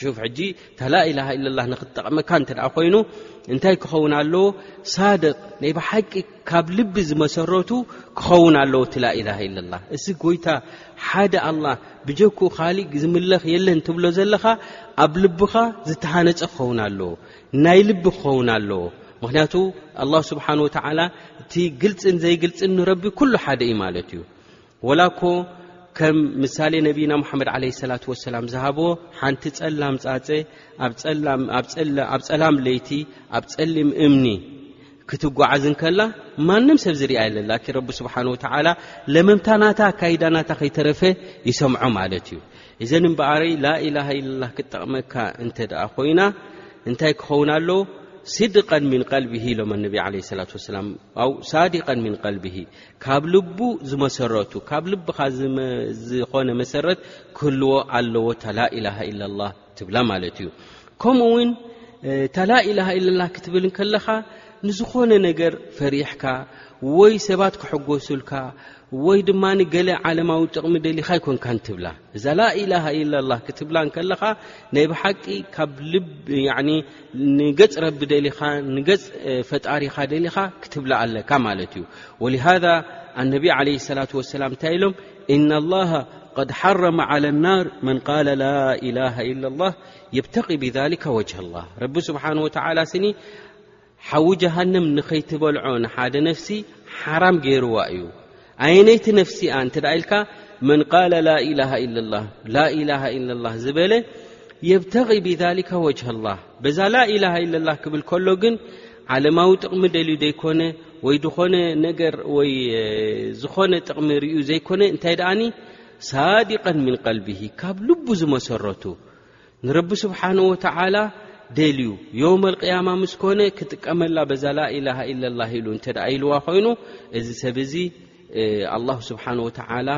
ሹፍ ሕጂ እታ ላኢላሃ ኢለላህ ንክትጠቕመካ እንተ ኮይኑ እንታይ ክኸውን ኣለዎ ሳድቅ ናይ ብሓቂ ካብ ልቢ ዝመሰረቱ ክኸውን ኣለዎ እቲ ላኢላሃ ኢለላ እዚ ጎይታ ሓደ ኣላ ብጀኩ ካሊእ ዝምለኽ የለን ትብሎ ዘለኻ ኣብ ልብኻ ዝተሃነፀ ክኸውን ኣለዎ ናይ ልቢ ክኸውን ኣለዎ ምክንያቱ ኣላ ስብሓን ወተዓላ እቲ ግልፅን ዘይግልፅን ንረቢ ኩሉ ሓደ እዩ ማለት እዩ ወላ እኮ ከም ምሳሌ ነቢና ሙሓመድ ዓለይሂ ሰላቱ ወሰላም ዝሃብዎ ሓንቲ ጸላም ጻጸ ኣብ ጸላም ኣብ ጸላ ኣብ ጸላም ለይቲ ኣብ ጸሊም እምኒ ክትጓዓዝ እንከላ ማንም ሰብ ዝርኣ የለን ላኪን ረቢ ስብሓን ወተዓላ ለመምታ ናታ ኣካይዳ ናታ ከይተረፈ ይሰምዖ ማለት እዩ እዘን እምበኣረይ ላኢላሃ ኢላላ ክጠቕመካ እንተ ደኣ ኮይና እንታይ ክኸውን ኣለ ስድቀን ምን ቀልቢሂ ኢሎም ኣነቢ ዓለ ሰላት ወሰላም ኣው ሳዲቀን ምን ቀልቢሂ ካብ ልቡ ዝመሰረቱ ካብ ልብኻ ዝኾነ መሰረት ክህልዎ ኣለዎ እታ ላኢላሃ ኢላላ ትብላ ማለት እዩ ከምኡ እውን እታ ላኢላሃ ኢላላ ክትብል ከለኻ ንዝኾነ ነገር ፈሪሕካ ወይ ሰባት ክሕጎሱልካ ወይ ድማ ገለ ዓለማዊ ጥቕሚ ደሊኻ ይኮንካ ንትብላ እዛ ላኢላሃ ኢላላ ክትብላ ከለኻ ናይ ብሓቂ ካብ ልብ ንገጽ ረቢ ደሊኻ ንገጽ ፈጣሪኻ ደሊኻ ክትብላ ኣለካ ማለት እዩ ወሊሃذ ኣነቢ ዓለ ሰላት ወሰላም እንታይ ኢሎም እና ላሃ قድ ሓረመ ዓላ ናር መን ቃለ ላኢላሃ ኢላ ላህ የብተቂ ብሊከ ወጅሃ ላህ ረቢ ስብሓን ወተዓላ ስኒ ሓዊ ጀሃንም ንኸይትበልዖ ንሓደ ነፍሲ ሓራም ገይርዋ እዩ ኣየነይቲ ነፍሲ እያ እንተ ኢልካ መን ቃለ ላኢላሃ ኢለላ ላኢላሃ ኢለላ ዝበለ የብተቒ ብዛሊካ ወጅሃላ በዛ ላኢላሃ ኢለላ ክብል ከሎ ግን ዓለማዊ ጥቕሚ ደልዩ ዘይኮነ ወይ ዝኾነ ነገር ወይ ዝኾነ ጥቕሚ ርእዩ ዘይኮነ እንታይ ደኣኒ ሳዲቀን ምን ቀልቢሂ ካብ ልቡ ዝመሰረቱ ንረቢ ስብሓን ወተዓላ ደልዩ ዮም ኣልቅያማ ምስ ኮነ ክጥቀመላ በዛ ላኢላሃ ኢላላ ኢሉ እንተ ደኣ ኢልዋ ኮይኑ እዚ ሰብ እዚ ኣላሁ ስብሓን ወተዓላ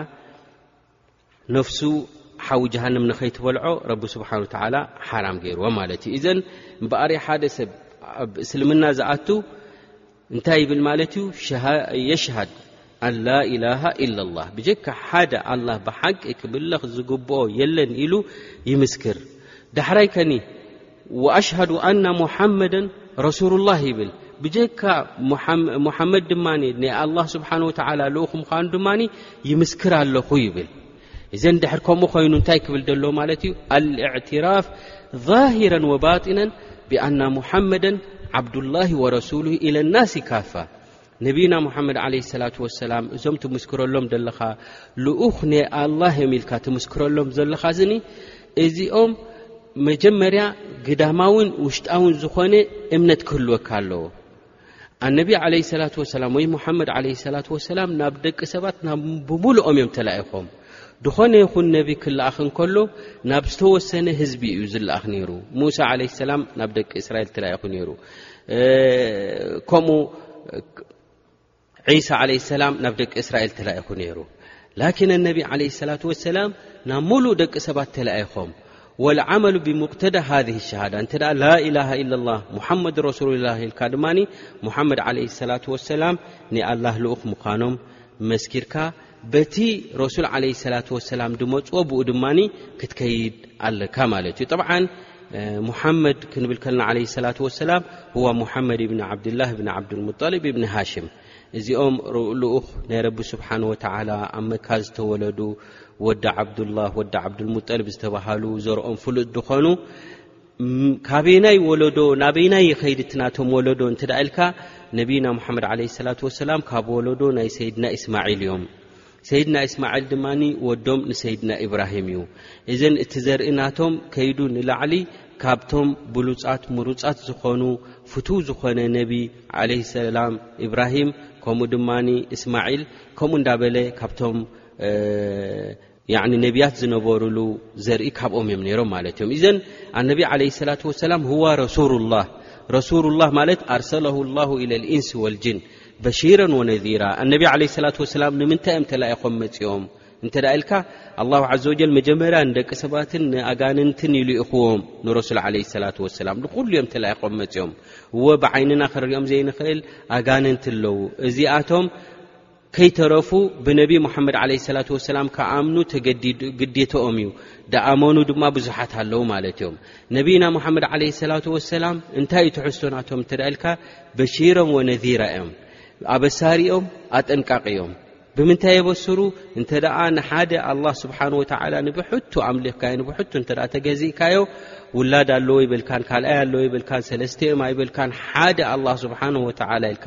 ነፍሱ ሓዊ ጀሃንም ንኸይትበልዖ ረቢ ስብሓን ወተዓላ ሓራም ገይርዎ ማለት እዩ እዘን እምበኣርየ ሓደ ሰብ ኣብ እስልምና ዝኣቱ እንታይ ይብል ማለት እዩ የሽሃድ ኣን ላኢላሃ ኢላ ላህ ብጀካ ሓደ ኣላህ ብሓቂ ክምለኽ ዝግብኦ የለን ኢሉ ይምስክር ዳሕራይ ከኒ ወኣሽሃዱ ኣና ሙሓመደን ረሱሉ ላህ ይብል ብጀካ ሙሓመድ ድማ ናይ ኣላህ ስብሓን ወተዓላ ልኡኹ ምዃኑ ድማ ይምስክር ኣለኹ ይብል እዘን ድሕር ከምኡ ኮይኑ እንታይ ክብል ደሎ ማለት እዩ ኣልእዕትራፍ ظሂራ ወባጢና ብኣና ሙሓመደ ዓብዱላሂ ወረሱሉ ኢለ ናስ ይካፋ ነብና ሙሓመድ ዓለ ሰላት ወሰላም እዞም ትምስክረሎም ዘለኻ ልኡኽ ን ኣላህ እዮም ኢልካ ትምስክረሎም ዘለኻ እዚኒ እዚኦም መጀመርያ ግዳማውን ውሽጣውን ዝኾነ እምነት ክህልወካ ኣለዎ ኣነቢ ዓለ ሰላት ወሰላም ወይ ሙሓመድ ዓለ ሰላት ወሰላም ናብ ደቂ ሰባት ናብ ብምሉኦም እዮም ተላኢኾም ድኾነ ይኹን ነቢ ክለኣኽ እንከሎ ናብ ዝተወሰነ ህዝቢ እዩ ዝለኣኽ ነይሩ ሙሳ ዓለ ሰላም ናብ ደቂ እስራኤል ተላኢኹ ነይሩ ከምኡ ዒሳ ዓለይ ሰላም ናብ ደቂ እስራኤል ተላኢኹ ነይሩ ላኪን ኣነቢ ዓለ ሰላት ወሰላም ናብ ሙሉእ ደቂ ሰባት ተላኢኾም ወልዓመሉ ብሙቅተዳ ሃህ ሸሃዳ እንተ ላኢላሃ ኢለ ላ ሙሓመድ ረሱሉላ ኢልካ ድማ ሙሓመድ ዓለ ሰላት ወሰላም ንኣላህ ልኡኽ ምዃኖም መስኪርካ በቲ ረሱል ዓለይሂ ሰላቱ ወሰላም ድመጽዎ ብኡ ድማ ክትከይድ ኣለካ ማለት እዩ ጠብዓን ሙሓመድ ክንብል ከልና ዓለይሂ ሰላቱ ወሰላም ህዋ ሙሓመድ እብኒ ዓብድላህ እብኒ ዓብዱልሙጠሊብ እብኒ ሃሽም እዚኦም ልኡኽ ናይ ረቢ ስብሓን ወተዓላ ኣብ መካ ዝተወለዱ ወዲ ዓብዱላህ ወዲ ዓብዱልሙጠሊብ ዝተባሃሉ ዘርኦም ፍሉጥ ድኾኑ ካበይናይ ወለዶ ናበይናይ ይኸይድ እቲ ናቶም ወለዶ እንተ ኢልካ ነቢና ሙሓመድ ዓለ ሰላት ወሰላም ካብ ወለዶ ናይ ሰይድና እስማዒል እዮም ሰይድና እስማዒል ድማ ወዶም ንሰይድና ኢብራሂም እዩ እዘን እቲ ዘርኢ ናቶም ከይዱ ንላዕሊ ካብቶም ብሉፃት ምሩፃት ዝኾኑ ፍቱው ዝኾነ ነቢ ዓለ ሰላም ኢብራሂም ከምኡ ድማ እስማዒል ከምኡ እንዳበለ ካብቶም ያዕኒ ነቢያት ዝነበሩሉ ዘርኢ ካብኦም እዮም ነይሮም ማለት እዮም እዘን ኣነቢ ዓለ ሰላት ወሰላም ህዋ ረሱሉ ላህ ረሱሉ ላህ ማለት ኣርሰለሁ ላሁ ኢለ ልእንስ ወልጅን በሺረን ወነዚራ ኣነቢ ዓለ ሰላት ወሰላም ንምንታይ እዮም ተላኢኾም መፂኦም እንተ ደ ኢልካ ኣላሁ ዘ ወጀል መጀመርያ ንደቂ ሰባትን ንኣጋንንትን ኢሉ ይእኹዎም ንረሱል ዓለ ሰላት ወሰላም ንዅሉ እዮም ተላኢኾም መፂኦም እዎ ብዓይንና ክንሪኦም ዘይንኽእል ኣጋንንቲ ኣለዉ እዚኣቶም ከይተረፉ ብነቢ ሙሓመድ ዓለ ሰላት ወሰላም ክኣምኑ ተግዴተኦም እዩ ደኣመኑ ድማ ብዙሓት ኣለዉ ማለት እዮም ነቢና ሙሓመድ ዓለ ሰላት ወሰላም እንታይ እዩ ትሕዝቶ ናቶም እተ ኢልካ በሺሮም ወነዚራ እዮም ኣበሳሪ ኦም ኣጠንቃቂ እዮም ብምንታይ የበስሩ እንተ ደኣ ንሓደ ኣላ ስብሓን ወተዓላ ንብሕቱ ኣምልኽካዮ ንብሕቱ እተ ተገዚእካዮ ውላድ ኣለዎ ይበልካን ካልኣይ ኣለዎ ይበልካን ሰለስተ እዮም ኣይበልካን ሓደ ኣላ ስብሓን ወተዓላ ኢልካ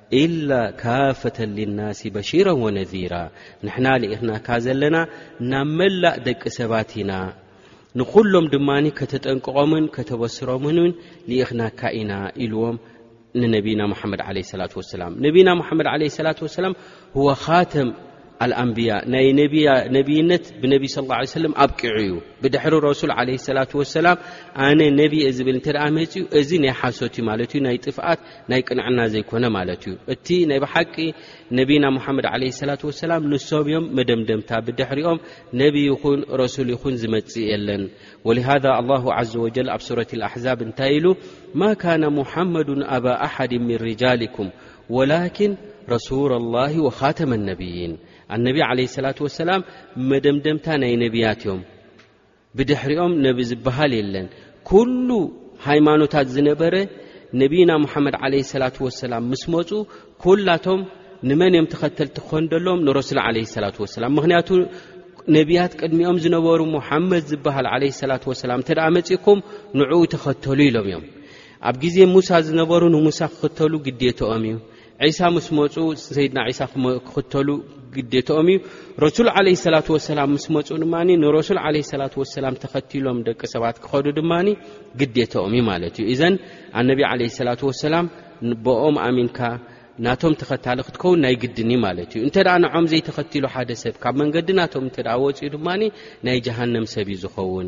ኢላ ካፈተን ሊናሲ በሺረን ወነዚራ ንሕና ልኢኽናካ ዘለና ናብ መላእ ደቂ ሰባት ኢና ንዅሎም ድማ ከተጠንቅቖምን ከተበስሮምን ውን ልኢኽናካ ኢና ኢልዎም ንነቢና ሙሓመድ ዓለ ሰላት ወሰላም ነቢና ሙሓመድ ዓለ ሰላት ወሰላም ህወ ኻተም ኣልኣንብያ ናይ ነቢይነት ብነቢ ስ ላ ሰለም ኣብቂዑ እዩ ብድሕሪ ረሱል ዓለ ሰላት ወሰላም ኣነ ነቢየ ዝብል እንተ ደኣ መፅኡ እዚ ናይ ሓሶት እዩ ማለት እዩ ናይ ጥፍኣት ናይ ቅንዕና ዘይኮነ ማለት እዩ እቲ ናይ ብሓቂ ነቢና ሙሓመድ ዓለ ሰላት ወሰላም ንሶም እዮም መደምደምታ ብድሕሪኦም ነቢ ይኹን ረሱል ይኹን ዝመጽእ የለን ወሊሃذ ኣላሁ ዘ ወጀል ኣብ ሱረት ኣሕዛብ እንታይ ኢሉ ማ ካነ ሙሓመዱን ኣባ ኣሓድ ምን ርጃልኩም ወላኪን ረሱላ ላ ወኻተመ ነብይን ኣነቢ ዓለ ሰላት ወሰላም መደምደምታ ናይ ነብያት እዮም ብድሕሪኦም ነቢ ዝበሃል የለን ኩሉ ሃይማኖታት ዝነበረ ነቢና ሙሓመድ ዓለ ሰላት ወሰላም ምስ መፁ ኩላቶም ንመን እዮም ተኸተልቲ ክኾን ደሎም ንረሱል ዓለ ሰላት ወሰላም ምክንያቱ ነቢያት ቅድሚኦም ዝነበሩ ሙሓመድ ዝበሃል ዓለ ሰላት ወሰላም እንተ ደኣ መፂእኩም ንዕኡ ተኸተሉ ኢሎም እዮም ኣብ ግዜ ሙሳ ዝነበሩ ንሙሳ ክኽተሉ ግዴትኦም እዩ ዒሳ ምስ መፁ ሰይድና ዒሳ ክኽተሉ ግዴትኦም እዩ ረሱል ዓለ ሰላት ወሰላም ምስ መፁ ድማ ንረሱል ዓለ ሰላት ወሰላም ተኸቲሎም ደቂ ሰባት ክኸዱ ድማ ግዴትኦም እዩ ማለት እዩ እዘን ኣነቢ ዓለ ሰላት ወሰላም ቦኦም ኣሚንካ ናቶም ተኸታሊ ክትከውን ናይ ግድን እዩ ማለት እዩ እንተ ደኣ ንዖም ዘይተኸትሉ ሓደ ሰብ ካብ መንገዲ ናቶም እንተ ወፅኡ ድማ ናይ ጀሃንም ሰብ እዩ ዝኸውን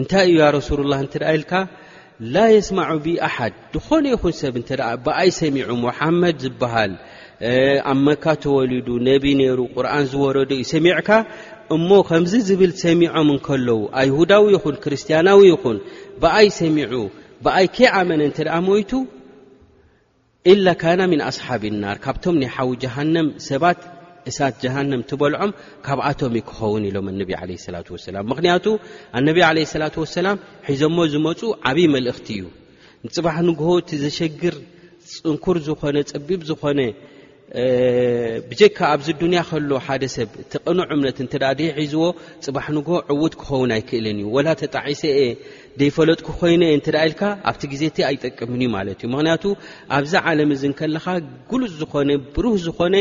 እንታይ እዩ ያረሱሉላህ እንተ ኢልካ ላ የስማዑ ብ ኣሓድ ዝኾነ ይኹን ሰብ እተ ብኣይ ሰሚዑ ሙሓመድ ዝበሃል ኣብ መካ ተወሊዱ ነቢ ነይሩ ቁርን ዝወረዶ እዩ ሰሚዕካ እሞ ከምዚ ዝብል ሰሚዖም እንከለዉ ኣይሁዳዊ ይኹን ክርስትያናዊ ይኹን ብኣይ ሰሚዑ ብኣይ ከይዓመነ እንተ ሞይቱ ኢላ ካነ ምን ኣስሓቢ ናር ካብቶም ናይ ሓዊ ጀሃነም ሰባት እሳት ጀሃንም ትበልዖም ካብኣቶም እዩ ክኸውን ኢሎም ኣነቢ ዓለ ሰላት ወሰላም ምኽንያቱ ኣነቢ ዓለ ሰላት ወሰላም ሒዞሞ ዝመፁ ዓብዪ መልእኽቲ እዩ ንፅባሕ ንግሆ እቲ ዘሸግር ፅንኩር ዝኾነ ፀቢብ ዝኾነ ብጀካ ኣብዚ ዱንያ ከሎ ሓደ ሰብ እቲ ቅኑዕ እምነት እንተ ደይ ሒዝዎ ፅባሕ ንግሆ ዕውት ክኸውን ኣይክእልን እዩ ወላ ተጣዒሰ እየ ደይፈለጥኩ ኮይነ እየ እንተ ኢልካ ኣብቲ ግዜ እቲ ኣይጠቅምን እዩ ማለት እዩ ምክንያቱ ኣብዚ ዓለም እዚ ከለካ ግሉፅ ዝኮነ ብሩህ ዝኮነ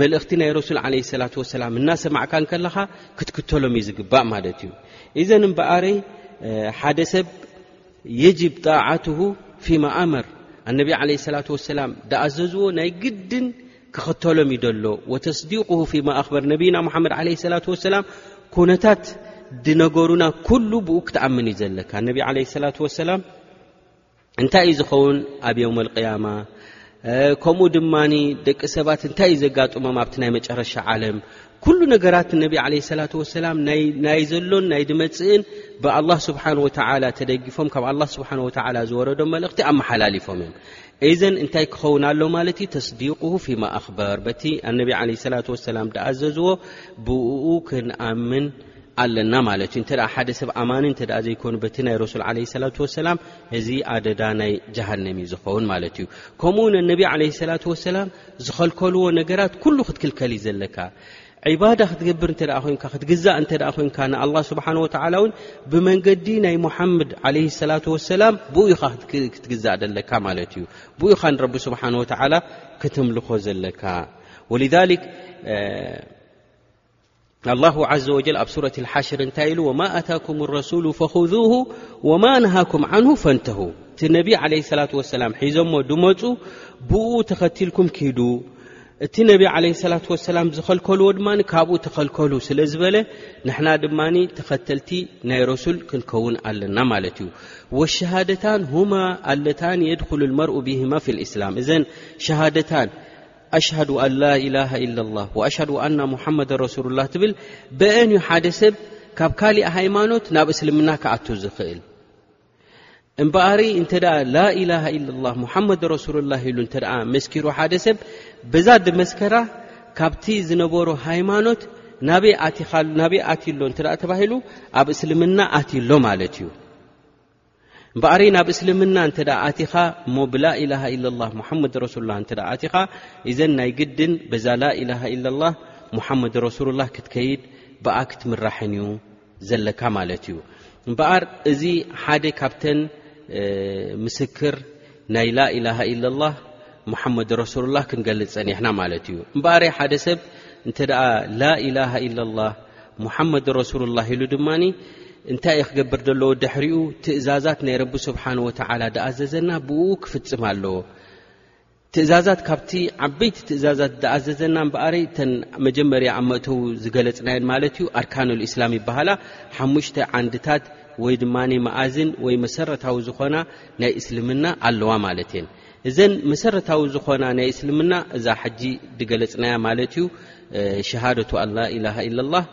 መልእክቲ ናይ ረሱል ለ ሰላት ወሰላም እናሰማዕካ ከለካ ክትክተሎም እዩ ዝግባእ ማለት እዩ እዘን እምበኣረይ ሓደ ሰብ የጅብ ጣዓትሁ ፊማ ኣመር ኣነቢ ለ ሰላት ወሰላም ዳኣዘዝዎ ናይ ግድን ክኽተሎም እዩ ደሎ ወተስዲቁሁ ፊማ ኣክበር ነብይና ሙሓመድ ዓለ ሰላት ወሰላም ኩነታት ድነገሩና ኩሉ ብኡ ክትኣምን እዩ ዘለካ ነቢ ዓለ ሰላት ወሰላም እንታይ እዩ ዝኸውን ኣብ የውም ኣልቅያማ ከምኡ ድማ ደቂ ሰባት እንታይ እዩ ዘጋጥሞም ኣብቲ ናይ መጨረሻ ዓለም ኩሉ ነገራት ነቢ ዓለ ሰላት ወሰላም ናይ ዘሎን ናይ ድመፅእን ብኣላ ስብሓን ወተዓላ ተደጊፎም ካብ ኣላ ስብሓን ወተዓላ ዝወረዶም መልእኽቲ ኣመሓላሊፎም እዮም ኢዘን እንታይ ክኸውን ኣሎ ማለት እዩ ተስዲቁሁ ፊማ ኣኽበር በቲ ኣነቢ ዓለ ሰላት ወሰላም ድኣዘዝዎ ብእኡ ክንኣምን ኣለና ማለት እዩ እንተ ሓደ ሰብ ኣማኒ እንተ ዘይኮኑ በቲ ናይ ረሱል ዓለ ሰላት ወሰላም እዚ ኣደዳ ናይ ጀሃንም እዩ ዝኸውን ማለት እዩ ከምኡ ውን ኣነቢ ዓለ ሰላት ወሰላም ዝኸልከልዎ ነገራት ኩሉ ክትክልከል እዩ ዘለካ ዒባዳ ክትገብር እንተ ኮንካ ክትግዛእ እንተ ኮንካ ንኣላ ስብሓን ወተዓላ እውን ብመንገዲ ናይ ሙሓመድ ዓለ ሰላት ወሰላም ብኡ ኢኻ ክትግዛእ ዘለካ ማለት እዩ ብኡ ኢኻ ንረቢ ስብሓን ወተዓላ ክትምልኾ ዘለካ ወልሊክ ኣላሁ ዘ ወጀል ኣብ ሱረት ልሓሽር እንታይ ኢሉ ወማ ኣታኩም ረሱሉ ፈኹዙ ወማ ነሃኩም ዓንሁ ፈንተሁ እቲ ነቢ ዓለ ሰላት ወሰላም ሒዞሞ ድመፁ ብኡ ተኸቲልኩም ክዱ እቲ ነቢ ዓለይሂ ሰላቱ ወሰላም ዝኸልከልዎ ድማ ካብኡ ተኸልከሉ ስለ ዝበለ ንሕና ድማ ተኸተልቲ ናይ ረሱል ክንከውን ኣለና ማለት እዩ ወሸሃደታን ሁማ ኣለታን የድኹሉ ልመርኡ ብሂማ ፊ ልእስላም እዘን ሸሃደታን ኣሽሃዱ ኣን ላ ኢላሃ ኢላ ላህ ወኣሽሃዱ ኣና ሙሓመድ ረሱሉ ላህ ትብል በአን እዩ ሓደ ሰብ ካብ ካሊእ ሃይማኖት ናብ እስልምና ክኣቱ ዝኽእል እምበኣሪ እንተ ላኢላሃ ኢላላህ ሙሓመድ ረሱሉላህ ኢሉ እንተ መስኪሩ ሓደ ሰብ በዛ ድመስከራ ካብቲ ዝነበሩ ሃይማኖት ናበይ ኣትዩ ኣሎ እንተ ተባሂሉ ኣብ እስልምና ኣትዩ ኣሎ ማለት እዩ እምበኣሪ ናብ እስልምና እንተ ኣትኻ እሞ ብላኢላሃ ኢላላ ሙሓመድ ረሱሉላ እንተ ኣትኻ እዘን ናይ ግድን በዛ ላኢላሃ ኢላላህ ሙሓመድ ረሱሉላህ ክትከይድ ብኣ ክትምራሕን እዩ ዘለካ ማለት እዩ እምበኣር እዚ ሓደ ካብተን ምስክር ናይ ላኢላሃ ኢላላህ ሙሓመድ ረሱሉላህ ክንገልፅ ፀኒሕና ማለት እዩ እምበኣረ ሓደ ሰብ እንተ ደኣ ላኢላሃ ኢላላህ ሙሓመድ ረሱሉላህ ኢሉ ድማ እንታይ እየ ክገብር ዘለዎ ድሕሪኡ ትእዛዛት ናይ ረቢ ስብሓን ወተዓላ ድኣዘዘና ብኡ ክፍፅም ኣለዎ ትእዛዛት ካብቲ ዓበይቲ ትእዛዛት ዝኣዘዘና እምበኣሪ እተን መጀመርያ ኣብ መእተዊ ዝገለጽናየን ማለት እዩ ኣርካን ልእስላም ይበሃላ ሓሙሽተ ዓንድታት ወይ ድማ መኣዝን ወይ መሰረታዊ ዝኾና ናይ እስልምና ኣለዋ ማለት እየን እዘን መሰረታዊ ዝኾና ናይ እስልምና እዛ ሓጂ ዝገለጽናያ ማለት እዩ ሸሃደቱ ኣላ ኢላሃ ኢላላህ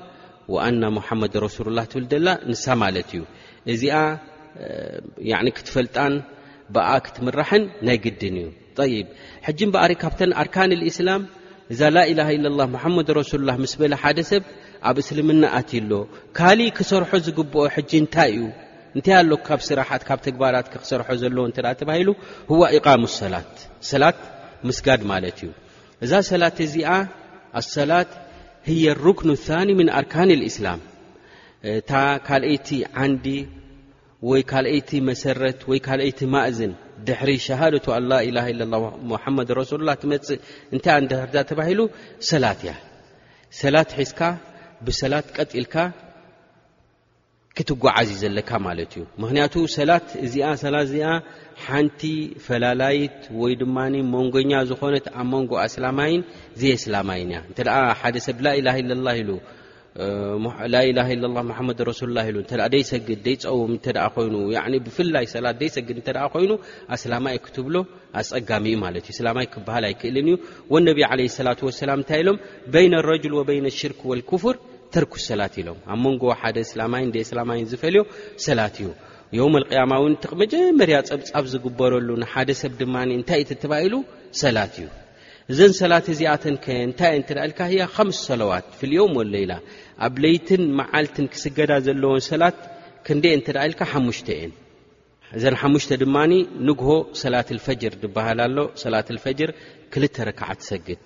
ወኣና ሙሓመድ ረሱሉላህ ትብል ዘላ ንሳ ማለት እዩ እዚኣ ክትፈልጣን ብኣ ክትምራሕን ናይ ግድን እዩ ይብ ሕጂ እምበኣሪ ካብተን ኣርካን ልእስላም እዛ ላኢላሃ ኢለ ላ መሓመድ ረሱሉላ ምስ በለ ሓደ ሰብ ኣብ እስልምና ኣት ኣሎ ካሊእ ክሰርሖ ዝግብኦ ሕጂ እንታይ እዩ እንታይ ኣሎ ካብ ስራሓት ካብ ተግባራት ክሰርሖ ዘለዎ እተ ተባሂሉ ህዋ ኢቃሙ ሰላት ሰላት ምስጋድ ማለት እዩ እዛ ሰላት እዚኣ ኣሰላት ህየ ሩክኑ ታኒ ምን ኣርካን ልእስላም እታ ካልኣይቲ ዓንዲ ወይ ካልኣይቲ መሰረት ወይ ካልኣይቲ ማእዝን ድሕሪ ሸሃደቱ ኣ ላ ኢላ ኢ ሙሓመድ ረሱሉላ ትመፅእ እንታይ ኣንድሕርታ ተባሂሉ ሰላት እያ ሰላት ሒዝካ ብሰላት ቀጢልካ ክትጓዓዝ እዩ ዘለካ ማለት እዩ ምክንያቱ ሰላት እዚኣ ሰላት እዚኣ ሓንቲ ፈላላይት ወይ ድማ መንጎኛ ዝኮነት ኣብ መንጎ ኣስላማይን ዘየስላማይን እያ እተ ሓደ ሰብ ላላ ላ ኢሉ ላላ ላ ሓመድ ረሱላ ኢሉ እተ ደይሰግድ ደይፀውም እተ ኮይኑ ብፍላይ ሰላት ደይሰግድ እተ ኮይኑ ኣስላማይ ክትብሎ ኣፀጋሚ እዩ ማለት እዩ ስላማይ ክበሃል ኣይክእልን እዩ ወነቢ ለ ሰላት ወሰላም እንታይ ኢሎም በይነ ረጅል ወበይነ ሽርክ ወልክፍር ተርኩ ሰላት ኢሎም ኣብ መንጎ ሓደ እስላማይን ደእስላማይን ዝፈልዮ ሰላት እዩ ዮም ኣልቅያማ እውን እቲ መጀመርያ ፀብፃብ ዝግበረሉ ንሓደ ሰብ ድማ እንታይ እዩ ትተባሂሉ ሰላት እዩ እዘን ሰላት እዚኣተን ከ እንታይ እየ እንትርኣ ኢልካ ህያ ከምስ ሰለዋት ፍልዮም ወለኢላ ኣብ ለይትን መዓልትን ክስገዳ ዘለዎን ሰላት ክንደ እየ እንትርኣ ኢልካ ሓሙሽተ እየን እዘን ሓሙሽተ ድማ ንግሆ ሰላት ልፈጅር ዝበሃል ኣሎ ሰላት ልፈጅር ክልተ ረክዓ ትሰግድ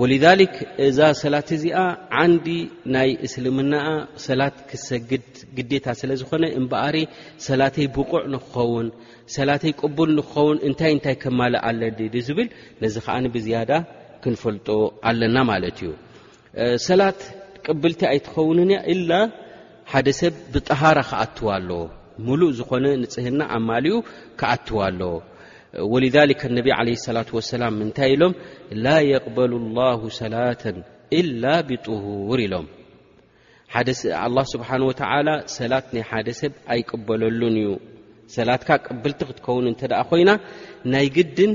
ወሊዛሊክ እዛ ሰላት እዚኣ ዓንዲ ናይ እስልምናኣ ሰላት ክሰግድ ግዴታ ስለ ዝኾነ እምበኣሪ ሰላተይ ብቑዕ ንክኸውን ሰላተይ ቅቡል ንክኸውን እንታይ እንታይ ከማልእ ኣለኒ ዝብል ነዚ ከዓ ብዝያዳ ክንፈልጦ ኣለና ማለት እዩ ሰላት ቅብልቲ ኣይትኸውንን እያ ኢላ ሓደ ሰብ ብጠሃራ ክኣትዋ ኣለዎ ሙሉእ ዝኾነ ንፅህና ኣማሊኡ ክኣትዋ ኣለዎ ወልሊከ ነቢ ዓለ ሰላት ወሰላም እንታይ ኢሎም ላ የቕበሉ ላሁ ሰላተን ኢላ ብጡሁር ኢሎም ኣላ ስብሓን ወተዓላ ሰላት ናይ ሓደ ሰብ ኣይቅበለሉን እዩ ሰላትካ ቅብልቲ ክትከውን እንተ ደኣ ኮይና ናይ ግድን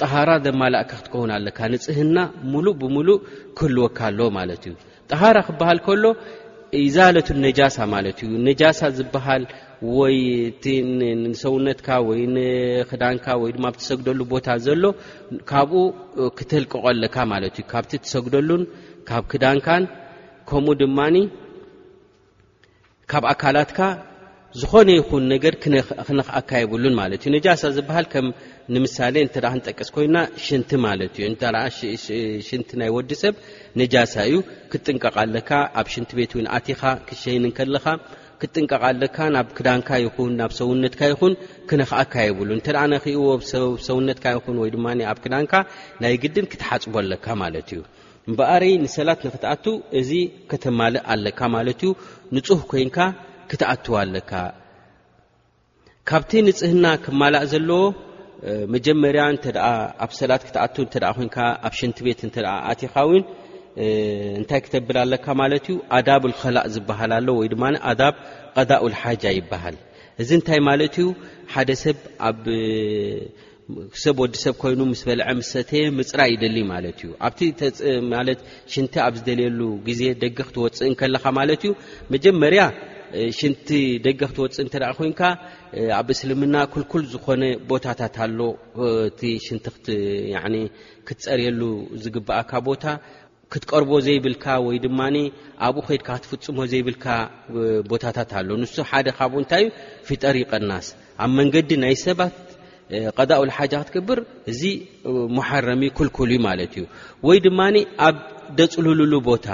ጠሃራ ዘማላእካ ክትከውን ኣለካ ንፅህና ሙሉእ ብምሉእ ክህልወካ ኣሎ ማለት እዩ ጠሃራ ክበሃል ከሎ ኢዛለቱ ነጃሳ ማለት እዩ ነጃሳ ዝበሃል ወይ እቲ ንሰውነትካ ወይ ንክዳንካ ወይ ድማ ብትሰግደሉ ቦታ ዘሎ ካብኡ ክተልቅቆ ኣለካ ማለት እዩ ካብቲ ትሰግደሉን ካብ ክዳንካን ከምኡ ድማኒ ካብ ኣካላትካ ዝኾነ ይኹን ነገር ክነክኣካ የብሉን ማለት እዩ ነጃሳ ዝበሃል ከም ንምሳሌ እተ ክንጠቅስ ኮይና ሽንቲ ማለት እዩ እተ ሽንቲ ናይ ወዲ ሰብ ነጃሳ እዩ ክጥንቀቕ ኣለካ ኣብ ሽንቲ ቤት ውን ኣቲኻ ክሸይን ከለኻ ክጥንቀቕ ኣለካ ናብ ክዳንካ ይኹን ናብ ሰውነትካ ይኹን ክነክኣካ የብሉን እንተ ነክእዎ ሰውነትካ ይኹን ወይ ድማ ኣብ ክዳንካ ናይ ግድን ክትሓፅቦ ኣለካ ማለት እዩ እምበኣርይ ንሰላት ንክትኣቱ እዚ ከተማልእ ኣለካ ማለት እዩ ንፁህ ኮይንካ ክትኣትዋ ኣለካ ካብቲ ንፅህና ክማላእ ዘለዎ መጀመርያ እንተ ኣብ ሰላት ክትኣቱ እተ ኮንካ ኣብ ሸንቲ ቤት እተ ኣቲኻ እውን እንታይ ክተብል ኣለካ ማለት እዩ ኣዳብ ልከላእ ዝበሃል ኣሎ ወይ ድማ ኣዳብ ቀዳኡ ልሓጃ ይበሃል እዚ እንታይ ማለት እዩ ሓደ ሰብ ኣብ ሰብ ወዲ ሰብ ኮይኑ ምስ በልዐ ምስ ሰተየ ምፅራይ ይደሊ ማለት እዩ ኣብቲ ማለት ሽንቲ ኣብ ዝደልየሉ ግዜ ደገ ክትወፅእ እንከለኻ ማለት እዩ መጀመርያ ሽንቲ ደገ ክትወፅእ እንተ ኮይንካ ኣብ እስልምና ኩልኩል ዝኾነ ቦታታት ኣሎ እቲ ሽንቲ ክትፀርየሉ ዝግብኣካ ቦታ ክትቀርቦ ዘይብልካ ወይ ድማ ኣብኡ ከድካ ክትፍፅሞ ዘይብልካ ቦታታት ኣሎ ንሱ ሓደ ካብኡ እንታይ እዩ ፊጠር ይቀናስ ኣብ መንገዲ ናይ ሰባት ቀዳኡ ልሓጃ ክትገብር እዚ ሙሓረም ዩ ኩልኩል እዩ ማለት እዩ ወይ ድማ ኣብ ደፅልሉሉ ቦታ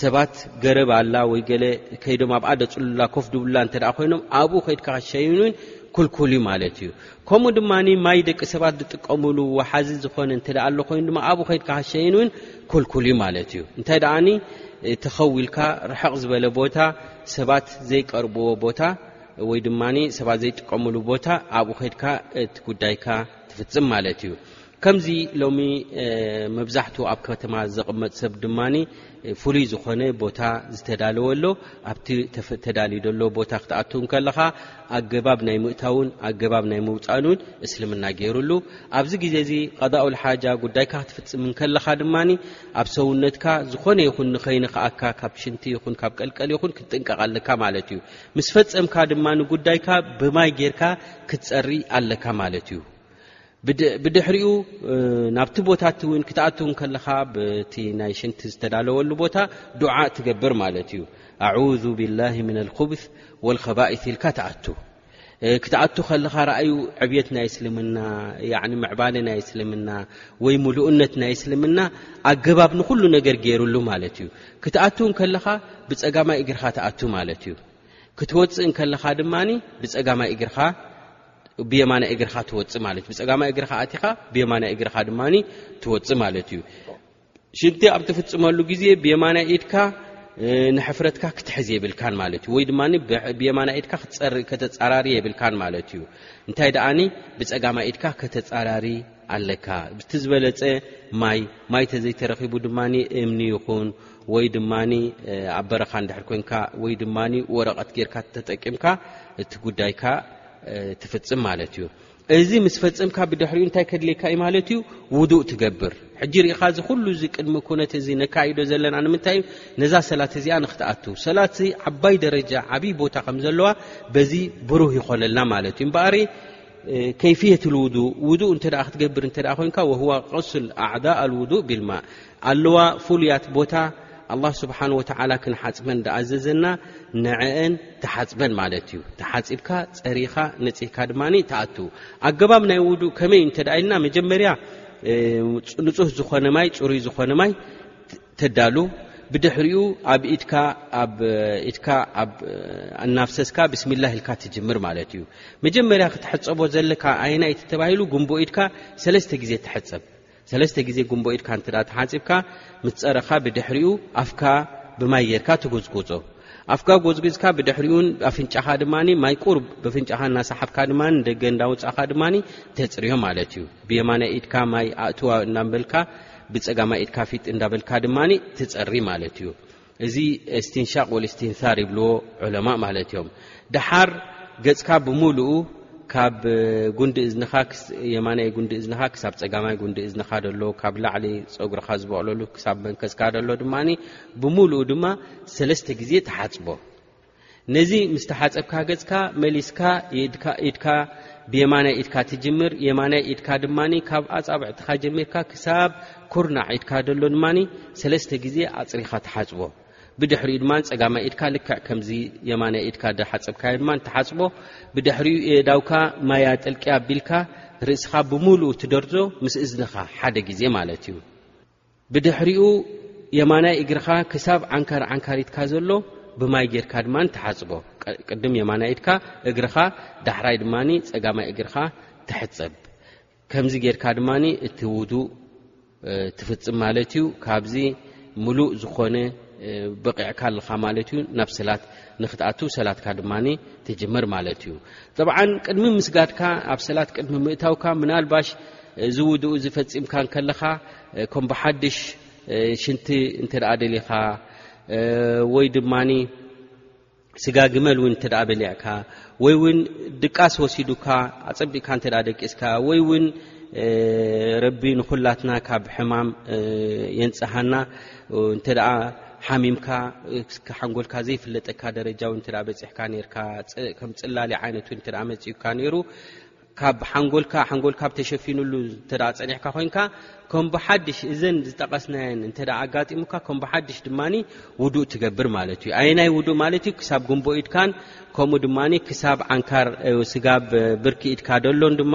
ሰባት ገረብ ኣላ ወይ ገለ ከይዶም ኣብኣ ደፅልሉላ ኮፍ ድብሉላ እንተ ኮይኖም ኣብኡ ከድካ ክትሸይኑን ኩልኩል እዩ ማለት እዩ ከምኡ ድማ ማይ ደቂ ሰባት ዝጥቀምሉ ወሓዚ ዝኾነ እንተ ኣሎ ኮይኑ ድማ ኣብኡ ከድካ ሃሸይን እውን ኩልኩል እዩ ማለት እዩ እንታይ ደኣ ተኸዊልካ ርሕቕ ዝበለ ቦታ ሰባት ዘይቀርብዎ ቦታ ወይ ድማ ሰባት ዘይጥቀምሉ ቦታ ኣብኡ ከድካ እቲ ጉዳይካ ትፍፅም ማለት እዩ ከምዚ ሎሚ መብዛሕቱ ኣብ ከተማ ዘቕመጥ ሰብ ድማ ፍሉይ ዝኾነ ቦታ ዝተዳለወ ኣሎ ኣብቲ ተዳልዩ ዘሎ ቦታ ክትኣትው ከለኻ ኣገባብ ናይ ምእታውን ኣገባብ ናይ ምውፃእን እውን እስልምና ገይሩሉ ኣብዚ ግዜ እዚ ቐዳኡል ሓጃ ጉዳይካ ክትፍፅም እንከለኻ ድማ ኣብ ሰውነትካ ዝኾነ ይኹን ንኸይኒ ከኣካ ካብ ሽንቲ ይኹን ካብ ቀልቀል ይኹን ክትጥንቀቕ ኣለካ ማለት እዩ ምስ ፈፀምካ ድማ ጉዳይካ ብማይ ጌርካ ክትፀሪ ኣለካ ማለት እዩ ብድሕሪኡ ናብቲ ቦታ እቲ እውን ክትኣትው ከለኻ ብቲ ናይ ሽንቲ ዝተዳለወሉ ቦታ ዱዓ ትገብር ማለት እዩ ኣዙ ብላ ምና ልኩብት ወልከባኢት ኢልካ ትኣቱ ክትኣቱ ከለኻ ርኣዩ ዕብት ናይ እስልምና ምዕባለ ናይ እስልምና ወይ ምሉኡነት ናይ እስልምና ኣገባብ ንኩሉ ነገር ገይሩሉ ማለት እዩ ክትኣት ከለኻ ብፀጋማይ እግርኻ ትኣቱ ማለት እዩ ክትወፅእ ከለኻ ድማ ብፀጋማይ እግርኻ ብየማናይ እግርኻ ትወፅእ ማለት እዩ ብፀጋማይ እግርኻ ኣቲኻ ብየማናይ እግርኻ ድማ ትወፅእ ማለት እዩ ሽንቲ ኣብ ትፍፅመሉ ግዜ ብየማናይ ኢድካ ንሕፍረትካ ክትሕዝ የብልካን ማለት እዩ ወይ ድማ ብየማናይ ኢድካ ከተፃራሪ የብልካን ማለት እዩ እንታይ ደኣኒ ብፀጋማይ ኢድካ ከተፃራሪ ኣለካ ብቲ ዝበለፀ ማይ ማይ ተዘይተረኺቡ ድማ እምኒ ይኹን ወይ ድማ ኣብ በረኻ እንድሕር ኮንካ ወይ ድማ ወረቐት ጌርካ ተጠቂምካ እቲ ጉዳይካ ትፍፅም ማለት እዩ እዚ ምስ ፈፀምካ ብድሕሪኡ እንታይ ከድልየካ እዩ ማለት እዩ ውዱእ ትገብር ሕጂ ርኢኻ እዚ ኩሉ እዚ ቅድሚ ኩነት እዚ ነካይዶ ዘለና ንምንታይ እዩ ነዛ ሰላት እዚኣ ንክትኣት ሰላት ዓባይ ደረጃ ዓብይ ቦታ ከም ዘለዋ በዚ ብሩህ ይኾነልና ማለት እዩ እምበኣሪ ከይፍየት ውዱእ ውዱእ እንተ ክትገብር እንተ ኮይንካ ወህዋ ቀስል ኣዕዳ ኣልውዱእ ቢልማ ኣለዋ ፍሉያት ቦታ ኣላ ስብሓን ወተዓላ ክንሓፅበን ዳኣዘዘና ንዐአን ተሓፅበን ማለት እዩ ተሓፂብካ ፀሪኻ ነፅህካ ድማ ተኣት ኣገባብ ናይ ውዱእ ከመይ እንተ ኢልና መጀመርያ ንፁህ ዝኾነ ማይ ፅሩይ ዝኾነ ማይ ተዳሉ ብድሕሪኡ ኣብ ኢድካ ኣብ ኢድካ ኣብ ኣናፍሰስካ ብስሚላህ ኢልካ ትጅምር ማለት እዩ መጀመርያ ክትሕፀቦ ዘለካ ኣይና ኢቲ ተባሂሉ ጉንቦ ኢድካ ሰለስተ ግዜ ትሕፀብ ሰለስተ ግዜ ጉንቦ ኢድካ እንተ ተሓፂብካ ምፀረኻ ብድሕሪኡ ኣፍካ ብማይ ጌርካ ትጎዝጎዞ ኣፍካ ጎዝግዝካ ብድሕሪኡን ኣፍንጫኻ ድማ ማይ ቁርብ ብፍንጫኻ እናሰሓብካ ድማ ደገ እንዳውፃእካ ድማ ተፅርዮ ማለት እዩ ብየማናይ ኢድካ ማይ ኣእትዋ እናበልካ ብጸጋማይ ኢድካ ፊጥ እንዳበልካ ድማ ትጸሪ ማለት እዩ እዚ እስትንሻቅ ወልእስትንታር ይብልዎ ዑለማ ማለት እዮም ደሓር ገጽካ ብምሉኡ ካብ ጉንዲ እዝንኻ የማናይ ጉንዲ እዝንኻ ክሳብ ፀጋማይ ጉንዲ እዝንኻ ደሎ ካብ ላዕሊ ፀጉርኻ ዝበቕለሉ ክሳብ መንከስካ ደሎ ድማ ብምሉኡ ድማ ሰለስተ ግዜ ተሓፅቦ ነዚ ምስ ተሓጸብካ ገጽካ መሊስካ ኢድካ ብየማናይ ኢድካ ትጅምር የማናይ ኢድካ ድማ ካብ ኣጻብዕትኻ ጀሚርካ ክሳብ ኩርናዕ ኢድካ ዘሎ ድማ ሰለስተ ግዜ ኣጽሪኻ ትሓጽቦ ብድሕሪኡ ድማ ጸጋማይ ኢድካ ልክዕ ከምዚ የማናይ ኢድካ ሓጸብካዮ ድማ ትሓጽቦ ብድሕሪኡ የዳውካ ማያ ጥልቂ ኣቢልካ ርእስኻ ብምሉኡ ትደርዞ ምስ እዝንኻ ሓደ ግዜ ማለት እዩ ብድሕሪኡ የማናይ እግርኻ ክሳብ ዓንካር ዓንካሪትካ ዘሎ ብማይ ጌርካ ድማ ትሓፅቦ ቅድም የማናይ ኢድካ እግርኻ ዳሕራይ ድማ ፀጋማይ እግርኻ ትሕፀብ ከምዚ ጌርካ ድማ እቲ ውዱእ ትፍፅም ማለት እዩ ካብዚ ሙሉእ ዝኾነ ብቂዕካ ኣለኻ ማለት እዩ ናብ ስላት ንክትኣትው ሰላትካ ድማ ትጅምር ማለት እዩ ጠብዓን ቅድሚ ምስጋድካ ኣብ ሰላት ቅድሚ ምእታውካ ምናልባሽ እዚ ውድኡ እዚ ፈፂምካ ከለኻ ከም ብሓድሽ ሽንቲ እንተ ደሊኻ ወይ ድማ ስጋግመል እውን እተ በሊዕካ ወይ እውን ድቃስ ወሲዱካ ኣፀቢቕካ እተ ደቂስካ ወይ እውን ረቢ ንኩላትና ካብ ሕማም የንፅሃና እንተ ሓሚምካ እስከ ሓንጎልካ ዘይፍለጠካ ደረጃ እተ በፅሕካ ነርካ ከም ፅላሊ ዓይነት እተ መፅኡካ ነይሩ ካብ ሓንጎልካ ሓንጎልካ ብ ተሸፊኑሉ እተ ፀኒሕካ ኮይንካ ከም ብሓድሽ እዘን ዝጠቐስናየን እተ ኣጋጢሙካ ከም ብሓድሽ ድማ ውዱእ ትገብር ማለት እዩ ኣየናይ ውዱእ ማለት እዩ ክሳብ ግንቦ ኢድካን ከምኡ ድማ ክሳብ ዓንካር ስጋብ ብርኪ ኢድካ ደሎን ድማ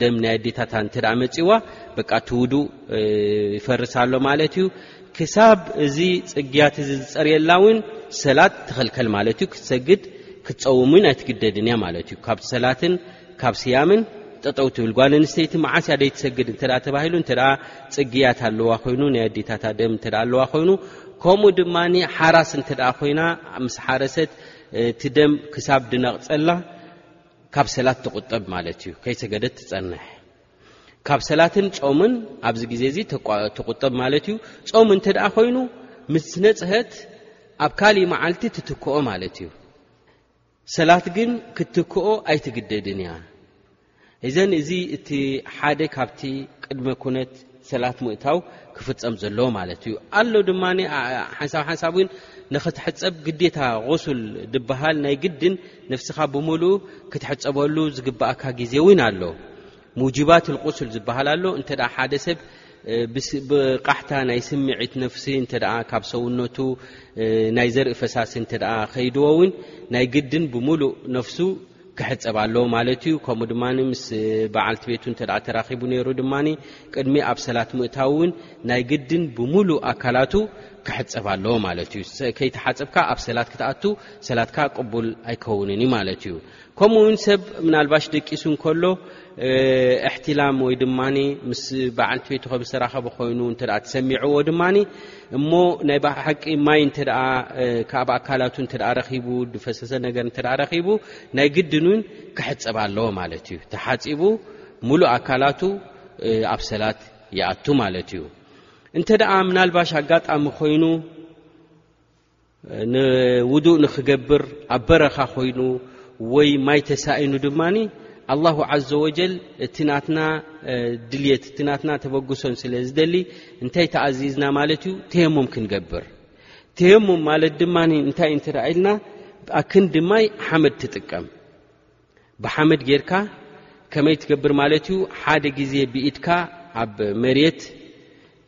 ደም ናይ ኣዴታታ እንተ መፅዋ በቃ እቲ ውዱእ ይፈርስ ኣሎ ማለት እዩ ክሳብ እዚ ፅግያት እዚ ዝፀርየላ እውን ሰላት ትኸልከል ማለት እዩ ክትሰግድ ክትፀውም እውን ኣይትግደድን እያ ማለት እዩ ካብ ሰላትን ካብ ስያምን ጠጠው ትብል ጓል ኣንስተይቲ መዓስ እያ ደይትሰግድ እንተ ተባሂሉ እንተ ፅግያት ኣለዋ ኮይኑ ናይ ኣዴታታ ደም እተ ኣለዋ ኮይኑ ከምኡ ድማ ሓራስ እንተ ኮይና ምስ ሓረሰት እቲ ደም ክሳብ ድነቕፀላ ካብ ሰላት ትቑጠብ ማለት እዩ ከይሰገደት ትጸንሕ ካብ ሰላትን ጾምን ኣብዚ ግዜ እዚ ትቁጠብ ማለት እዩ ጾም እንተ ደኣ ኮይኑ ምስ ነጽሀት ኣብ ካሊእ መዓልቲ ትትክኦ ማለት እዩ ሰላት ግን ክትትክኦ ኣይትግደድን እያ እዘን እዚ እቲ ሓደ ካብቲ ቅድመ ኩነት ሰላት ምእታው ክፍፀም ዘለዎ ማለት እዩ ኣሎ ድማ ሓንሳብ ሓንሳብ እውን ንክትሕፀብ ግዴታ غሱል ድበሃል ናይ ግድን ነፍስኻ ብምሉኡ ክትሕፀበሉ ዝግብእካ ግዜ እውን ኣሎ ሙጅባት غሱል ዝበሃል ኣሎ እንተ ሓደ ሰብ ብቃሕታ ናይ ስምዒት ነፍሲ እተ ካብ ሰውነቱ ናይ ዘርኢ ፈሳሲ እተ ከይድዎ እውን ናይ ግድን ብምሉእ ነፍሱ ክሕጸብ ኣለዎ ማለት እዩ። ከምኡ ድማ ምስ በዓልቲ ቤቱ እንተ ተራኺቡ ነይሩ ድማ ቅድሚ ኣብ ሰላት ምእታው እውን ናይ ግድን ብምሉእ ኣካላቱ ክሕጸብ ኣለዎ ማለት እዩ ከይተሓጸብካ ኣብ ሰላት ክትኣቱ ሰላትካ ቅቡል ኣይከውንን እዩ ማለት እዩ ከምኡ ውን ሰብ ምናልባሽ ደቂሱ እንከሎ እሕትላም ወይ ድማ ምስ በዓልቲ ቤቱ ከም ዝተራኸበ ኮይኑ እተ ተሰሚዕዎ ድማ እሞ ናይ ባሓቂ ማይ እንተ ካብ ኣካላቱ እተ ረኺቡ ፈሰሰ ነገር እተ ረኺቡ ናይ ግድን ውን ክሕፀብ ኣለዎ ማለት እዩ ተሓፂቡ ሙሉእ ኣካላቱ ኣብ ሰላት ይኣቱ ማለት እዩ እንተ ምናልባሽ ኣጋጣሚ ኮይኑ ንውዱእ ንክገብር ኣብ በረኻ ኮይኑ ወይ ማይ ተሳኢኑ ድማ ኣላሁ ዓዘ ወጀል እቲ ናትና ድልት እቲ ናትና ተበግሶን ስለ ዝደሊ እንታይ ተኣዚዝና ማለት እዩ ተየሙም ክንገብር ተየሙም ማለት ድማ እንታይ እንትረኣኢልና ኣክንዲ ማይ ሓመድ ትጥቀም ብሓመድ ጌርካ ከመይ ትገብር ማለት እዩ ሓደ ግዜ ብኢድካ ኣብ መሬት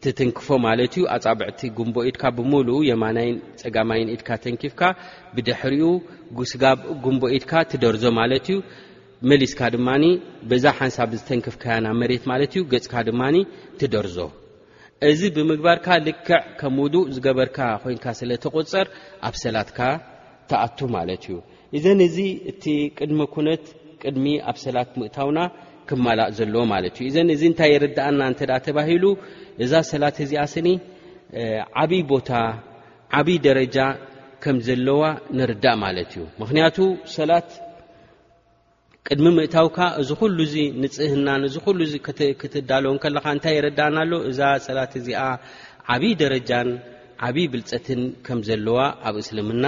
ትትንክፎ ማለት እዩ ኣጻብዕቲ ጉንቦ ኢድካ ብምሉኡ የማናይን ጸጋማይን ኢድካ ተንኪፍካ ብድሕሪኡ ጉስጋብ ጉንቦ ኢድካ ትደርዞ ማለት እዩ መሊስካ ድማ በዛ ሓንሳብ ዝተንክፍካያ ናብ መሬት ማለት እዩ ገጽካ ድማ ትደርዞ እዚ ብምግባርካ ልክዕ ከም ውዱእ ዝገበርካ ኮንካ ስለ ትቁጸር ኣብ ሰላትካ ትኣቱ ማለት እዩ። እዘን እዚ እቲ ቅድመ ኩነት ቅድሚ ኣብ ሰላት ምእታውና ክማላእ ዘለዎ ማለት እዩ። እዘን እዚ እንታይ የረዳእና እንተ ተባሂሉ እዛ ሰላት እዚኣ ስኒ ዓብይ ቦታ ዓብይ ደረጃ ከም ዘለዋ ንርዳእ ማለት እዩ። ምክንያቱ ሰላት ቅድሚ ምእታውካ እዚ ኩሉ እዚ ንጽህናን እዚ ኩሉ እዚ ክትዳሎ እንከለኻ እንታይ ይረዳእና ኣሎ እዛ ሰላት እዚኣ ዓብይ ደረጃን ዓብይ ብልጸትን ከም ዘለዋ ኣብ እስልምና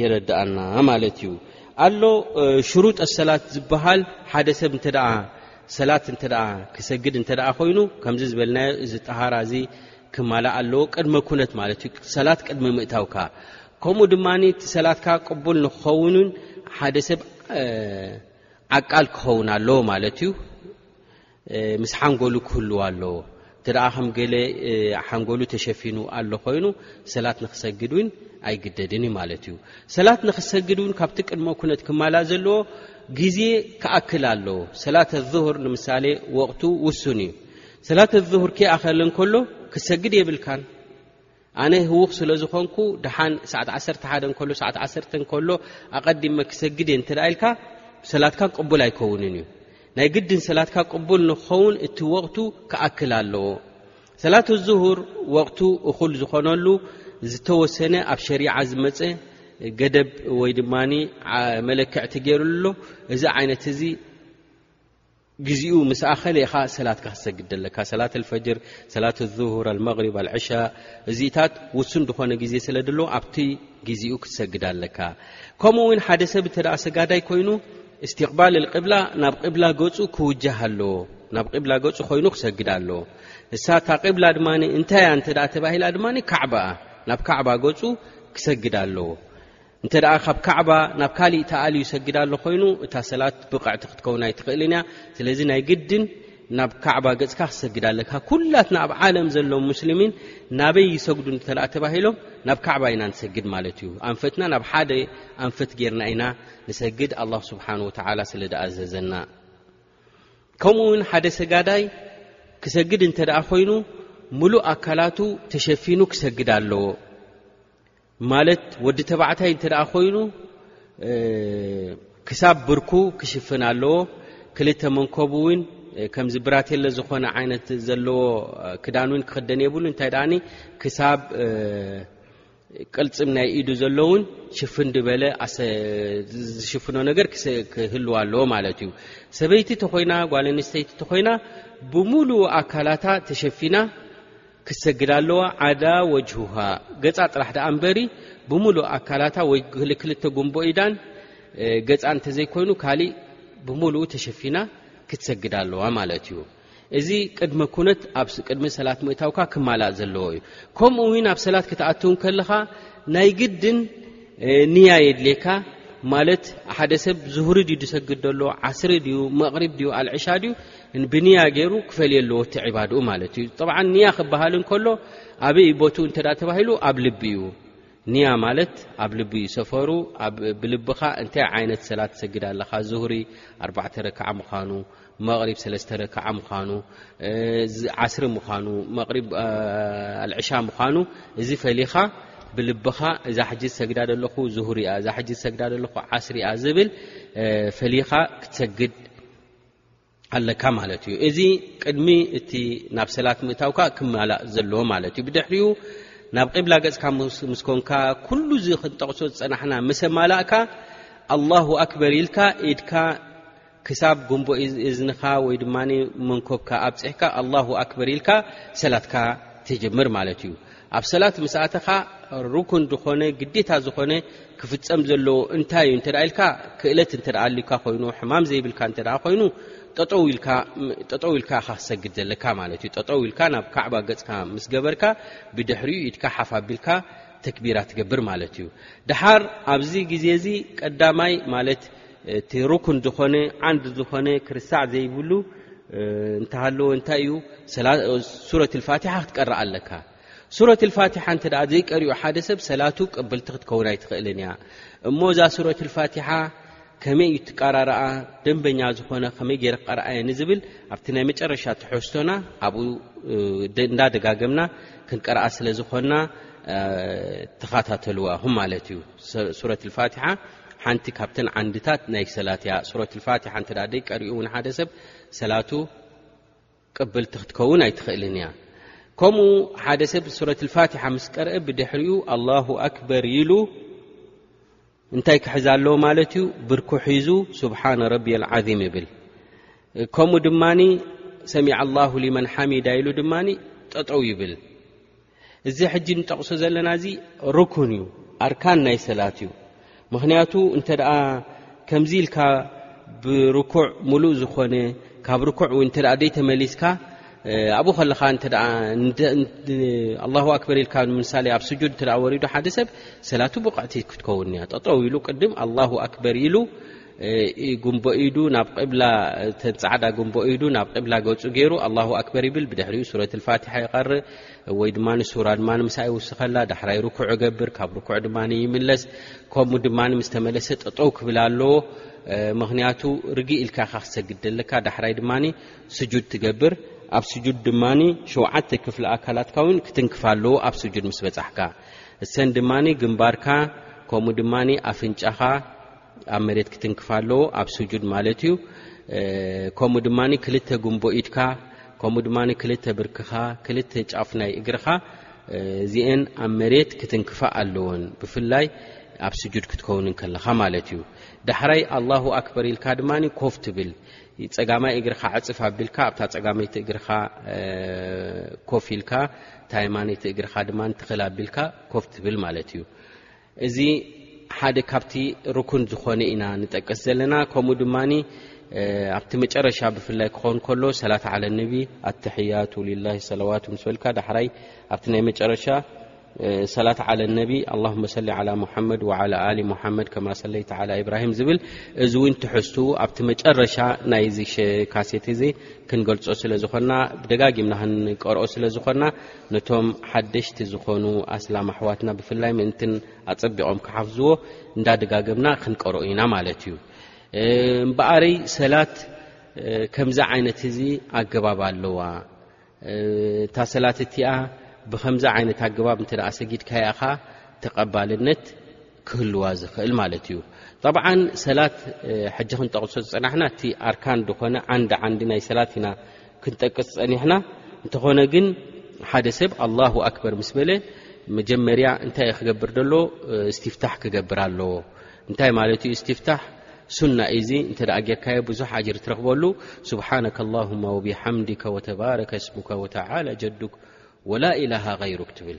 ይረዳእና ማለት እዩ ኣሎ ሽሩጥ ሰላት ዝበሃል ሓደ ሰብ እንተ ደኣ ሰላት እንተ ደኣ ክሰግድ እንተ ደኣ ኮይኑ ከምዚ ዝበልናዮ እዚ ጠሃራ እዚ ክማላእ ኣለዎ ቅድመ ኩነት ማለት እዩ ሰላት ቅድሚ ምእታውካ ከምኡ ድማ እቲ ሰላትካ ቅቡል ንክኸውንን ሓደ ሰብ ዓቃል ክኸውን ኣለዎ ማለት እዩ ምስ ሓንጎሉ ክህልዎ ኣለዎ እተ ደኣ ከም ገለ ሓንጎሉ ተሸፊኑ ኣሎ ኮይኑ ሰላት ንክሰግድ እውን ኣይግደድን እዩ ማለት እዩ ሰላት ንክሰግድ እውን ካብቲ ቅድሞ ኩነት ክማላ ዘለዎ ግዜ ክኣክል ኣለዎ ሰላት ኣዙሁር ንምሳሌ ወቕቱ ውሱን እዩ ሰላት ኣዙሁር ከይኣኸለ እንከሎ ክሰግድ የብልካን ኣነ ህዉኽ ስለ ዝኾንኩ ደሓን ሰዓት ዓሰርተ ሓደ እንከሎ ሰዓት ዓሰርተ እንከሎ ኣቐዲመ ክሰግድ እየ እንተ ኢልካ ሰላትካ ቅቡል ኣይከውንን እዩ ናይ ግድን ሰላትካ ቅቡል ንክኸውን እቲ ወቕቱ ክኣክል ኣለዎ ሰላት ዙሁር ወቕቱ እኹል ዝኾነሉ ዝተወሰነ ኣብ ሸሪዓ ዝመፀ ገደብ ወይ ድማ መለክዕቲ ገይሩሉ ኣሎ እዚ ዓይነት እዚ ግዚኡ ምስ ኣኸለ ኢኻ ሰላትካ ክትሰግድ ዘለካ። ሰላት ኣልፈጅር፣ ሰላት ኣዙሁር፣ ኣልመግሪብ፣ ኣልዕሻእ እዚኢታት ውሱን ዝኾነ ግዜ ስለ ድሎ ኣብቲ ግዚኡ ክትሰግድ ኣለካ። ከምኡ እውን ሓደ ሰብ እንተ ደኣ ሰጋዳይ ኮይኑ እስትቕባል ኣልቅብላ ናብ ቅብላ ገጹ ክውጃህ ኣለዎ። ናብ ቅብላ ገጹ ኮይኑ ክሰግድ ኣለዎ። እሳ እታ ቅብላ ድማ እንታይ እያ እንተ ደኣ ተባሂላ ድማ ካዕባኣ ናብ ካዕባ ገጹ ክሰግድ ኣለዎ። እንተ ደኣ ካብ ካዕባ ናብ ካሊእ ተኣልዩ ይሰግድ ኣሎ ኮይኑ እታ ሰላት ብቕዕቲ ክትከውን ኣይትኽእልን እያ ስለዚ ናይ ግድን ናብ ካዕባ ገጽካ ክሰግድ ኣለካ ኩላትና ኣብ ዓለም ዘሎዎ ሙስሊሚን ናበይ ይሰግዱ እንተ ተባሂሎም ናብ ካዕባ ኢና ንሰግድ ማለት እዩ ኣንፈትና ናብ ሓደ ኣንፈት ጌርና ኢና ንሰግድ ኣላ ስብሓን ወተላ ስለ ደኣዘዘና ከምኡ ውን ሓደ ሰጋዳይ ክሰግድ እንተ ደኣ ኮይኑ ሙሉእ ኣካላቱ ተሸፊኑ ክሰግድ ኣለዎ ማለት ወዲ ተባዕታይ እንተ ኮይኑ ክሳብ ብርኩ ክሽፍን ኣለዎ ክልተ መንኮቡ እውን ከምዚ ብራቴለ ዝኾነ ዓይነት ዘለዎ ክዳን እውን ክክደን የብሉ እንታይ ደኣኒ ክሳብ ቅልፅም ናይ ኢዱ ዘሎ እውን ሽፍን ድበለ ዝሽፍኖ ነገር ክህልዋ ኣለዎ ማለት እዩ ሰበይቲ ተኮይና ጓል ኣንስተይቲ ተኮይና ብምሉኡ ኣካላታ ተሸፊና ክትሰግድ ኣለዋ ዓዳ ወጅሁሃ ገጻ ጥራሕ ደኣ እምበሪ ብምሉእ ኣካላታ ወይ ክልተ ጉንቦ ኢዳን ገጻ እንተዘይኮይኑ ካሊእ ብምሉኡ ተሸፊና ክትሰግድ ኣለዋ ማለት እዩ እዚ ቅድመ ኩነት ኣብ ቅድሚ ሰላት ምእታውካ ክማላእ ዘለዎ እዩ ከምኡ ውን ኣብ ሰላት ክትኣትው ከለኻ ናይ ግድን ንያ የድልካ ማለት ሓደ ሰብ ዝሁሪ ድዩ ዝሰግድ ዘሎ ዓስሪ ድዩ መቕሪብ ድዩ ኣልዕሻ ድዩ ብንያ ገይሩ ክፈልየ ኣለዎ እቲ ዕባድኡ ማለት እዩ ጠብዓ ንያ ክበሃል እንከሎ ኣበይ ቦትኡ እንተ ተባሂሉ ኣብ ልቢ እዩ ንያ ማለት ኣብ ልቢ እዩ ሰፈሩ ብልብኻ እንታይ ዓይነት ሰላት ትሰግድ ኣለኻ ዙህሪ ኣርባዕተ ረክዓ ምዃኑ መቕሪብ ሰለስተ ረክዓ ምዃኑ ዓስሪ ምዃኑ መሪብ ኣልዕሻ ምዃኑ እዚ ፈሊኻ ብልብኻ እዛ ሕጂ ዝሰግዳ ዘለኹ ዙህሪ እያ እዛ ሕጂ ዝሰግዳ ዘለኹ ዓስሪ እያ ዝብል ፈሊኻ ክትሰግድ ኣለካ ማለት እዩ እዚ ቅድሚ እቲ ናብ ሰላት ምእታውካ ክማላእ ዘለዎ ማለት እዩ ብድሕሪኡ ናብ ቅብላ ገጽካ ምስ ኮንካ ኩሉ እዚ ክንጠቕሶ ዝጸናሕና ምስ ኣማላእካ ኣላሁ ኣክበር ኢልካ ኢድካ ክሳብ ጉንቦ እዝንኻ ወይ ድማ መንኮብካ ኣብጽሕካ ኣላሁ ኣክበር ኢልካ ሰላትካ ትጅምር ማለት እዩ ኣብ ሰላት ምስ ኣተኻ ሩኩን ዝኾነ ግዴታ ዝኾነ ክፍጸም ዘለዎ እንታይ እዩ እንተ ኢልካ ክእለት እንተ ኣልዩካ ኮይኑ ሕማም ዘይብልካ እንተ ኮይኑ ጠጠው ኢልካ ኢኻ ክሰግድ ዘለካ ማለት እዩ ጠጠው ኢልካ ናብ ካዕባ ገጽካ ምስ ገበርካ ብድሕሪኡ ኢድካ ሓፍ ኣቢልካ ተክቢራ ትገብር ማለት እዩ ድሓር ኣብዚ ግዜ እዚ ቀዳማይ ማለት እቲ ሩኩን ዝኾነ ዓንድ ዝኾነ ክርሳዕ ዘይብሉ እንተሃለወ እንታይ እዩ ሱረት ልፋትሓ ክትቀርእ ኣለካ ሱረት ልፋትሓ እንተ ዘይቀሪኡ ሓደ ሰብ ሰላቱ ቀበልቲ ክትከውን ኣይትኽእልን እያ እሞ እዛ ሱረት ልፋትሓ ከመይ እዩ ትቃራርኣ ደንበኛ ዝኾነ ከመይ ገይረ ክቀርኣየ ንዝብል ኣብቲ ናይ መጨረሻ ትሕዝቶና ኣብኡ እንዳደጋገምና ክንቀርኣ ስለ ዝኾንና ተኸታተልዋ ኹም ማለት እዩ ሱረት ልፋትሓ ሓንቲ ካብተን ዓንድታት ናይ ሰላት እያ። ሱረት ልፋትሓ እንተ ደይቀሪኡ እውን ሓደ ሰብ ሰላቱ ቅብልቲ ክትከውን ኣይትኽእልን እያ። ከምኡ ሓደ ሰብ ሱረት ልፋትሓ ምስ ቀርአ ብድሕሪኡ ኣላሁ ኣክበር ኢሉ እንታይ ክሕዝ ኣለዎ ማለት እዩ ብርኩ ሒዙ ስብሓነ ረቢ ዓዚም ይብል ከምኡ ድማ ሰሚዓ ላሁ ሊመን ሓሚዳ ኢሉ ድማ ጠጠው ይብል እዚ ሕጂ ንጠቕሶ ዘለና እዚ ሩኩን እዩ ኣርካን ናይ ሰላት እዩ ምክንያቱ እንተ ከምዚ ኢልካ ብርኩዕ ሙሉእ ዝኾነ ካብ ርኩዕ እ ዘይተመሊስካ ኣብኡ ከለኻ ኣላ ኣክበር ኢልካ ንምሳሌ ኣብ ስጁድ እተ ወሪዱ ሓደ ሰብ ሰላቱ ብቕዕቲ ክትከውን እያ ጠጠው ኢሉ ቅድም ኣላ ኣክበር ኢሉ ጉንቦ ኢዱ ናብ ቅብላ ተን ጻዕዳ ጉንቦ ኢዱ ናብ ቅብላ ገጹ ገይሩ ኣላሁ ኣክበር ይብል ብድሕሪኡ ሱረት ልፋትሓ ይቐርእ ወይ ድማ ንሱራ ድማ ምሳ ይውስኸላ ዳሕራይ ርኩዕ እገብር ካብ ርኩዕ ድማ ይምለስ ከምኡ ድማ ምስ ተመለሰ ጠጠው ክብል ኣለዎ ምክንያቱ ርጊ ኢልካ ካ ክሰግድ ዘለካ ዳሕራይ ድማ ስጁድ ትገብር ኣብ ስጁድ ድማ ሸውዓተ ክፍሊ ኣካላትካ እውን ክትንክፍ ኣለዎ ኣብ ስጁድ ምስ በጻሕካ እሰን ድማ ግንባርካ ከምኡ ድማ ኣፍንጫኻ ኣብ መሬት ክትንክፋ ኣለዎ ኣብ ስጁድ ማለት እዩ ከምኡ ድማ ክልተ ጉንቦ ኢድካ ከምኡ ድማ ክልተ ብርክኻ ክልተ ጫፍ ናይ እግርኻ እዚኤን ኣብ መሬት ክትንክፋ ኣለዎን ብፍላይ ኣብ ስጁድ ክትከውን ከለኻ ማለት እዩ ዳሕራይ ኣላሁ ኣክበር ኢልካ ድማ ኮፍ ትብል ፀጋማይ እግርኻ ዕፅፍ ኣቢልካ ኣብታ ፀጋመይቲ እግርኻ ኮፍ ኢልካ ታይማነይቲ እግርኻ ድማ ትኽል ኣቢልካ ኮፍ ትብል ማለት እዩ እዚ ሓደ ካብቲ ርኩን ዝኾነ ኢና ንጠቅስ ዘለና ከምኡ ድማ ኣብቲ መጨረሻ ብፍላይ ክኸውን ከሎ ሰላት ዓለ ነቢ ኣተሕያቱ ላ ሰለዋት ምስ በልካ ዳሕራይ ኣብቲ ናይ መጨረሻ ሰላት ዓለ ነቢ ኣላሁመ ሰሊ ዓላ ሙሓመድ ወዓላ ኣሊ ሙሓመድ ከማ ሰለይቲ ዓላ ኢብራሂም ዝብል እዚ እውን ትሕዝቱ ኣብቲ መጨረሻ ናይ ዚ ካሴት እዚ ክንገልጾ ስለ ዝኾንና ብደጋጊምና ክንቀርኦ ስለ ዝኾንና ነቶም ሓደሽቲ ዝኾኑ ኣስላም ኣሕዋትና ብፍላይ ምእንቲ ኣጸቢቖም ክሓፍዝዎ እንዳደጋገምና ክንቀርኦ ኢና ማለት እዩ እምበኣርይ ሰላት ከምዚ ዓይነት እዚ ኣገባብ ኣለዋ እታ ሰላት እቲኣ ብከምዚ ዓይነት ኣገባብ እንተ ሰጊድካያ ኸ ተቐባልነት ክህልዋ ዝኽእል ማለት እዩ ጠብዓ ሰላት ሕጂ ክንጠቕሶ ዝፀናሕና እቲ ኣርካን ዝኾነ ዓንዲ ዓንዲ ናይ ሰላት ኢና ክንጠቅስ ፀኒሕና እንተኾነ ግን ሓደ ሰብ ኣላሁ ኣክበር ምስ በለ መጀመርያ እንታይ እዩ ክገብር ደሎ እስትፍታሕ ክገብር ኣለዎ እንታይ ማለት እዩ እስትፍታሕ ሱና እዚ እንተ ጌርካዮ ብዙሕ ኣጅር ትረኽበሉ ስብሓነከ ላሁማ ወብሓምድከ ወተባረከ ስሙከ ወተዓላ ጀዱክ ወላ ኢላሃ ገይሩክ ትብል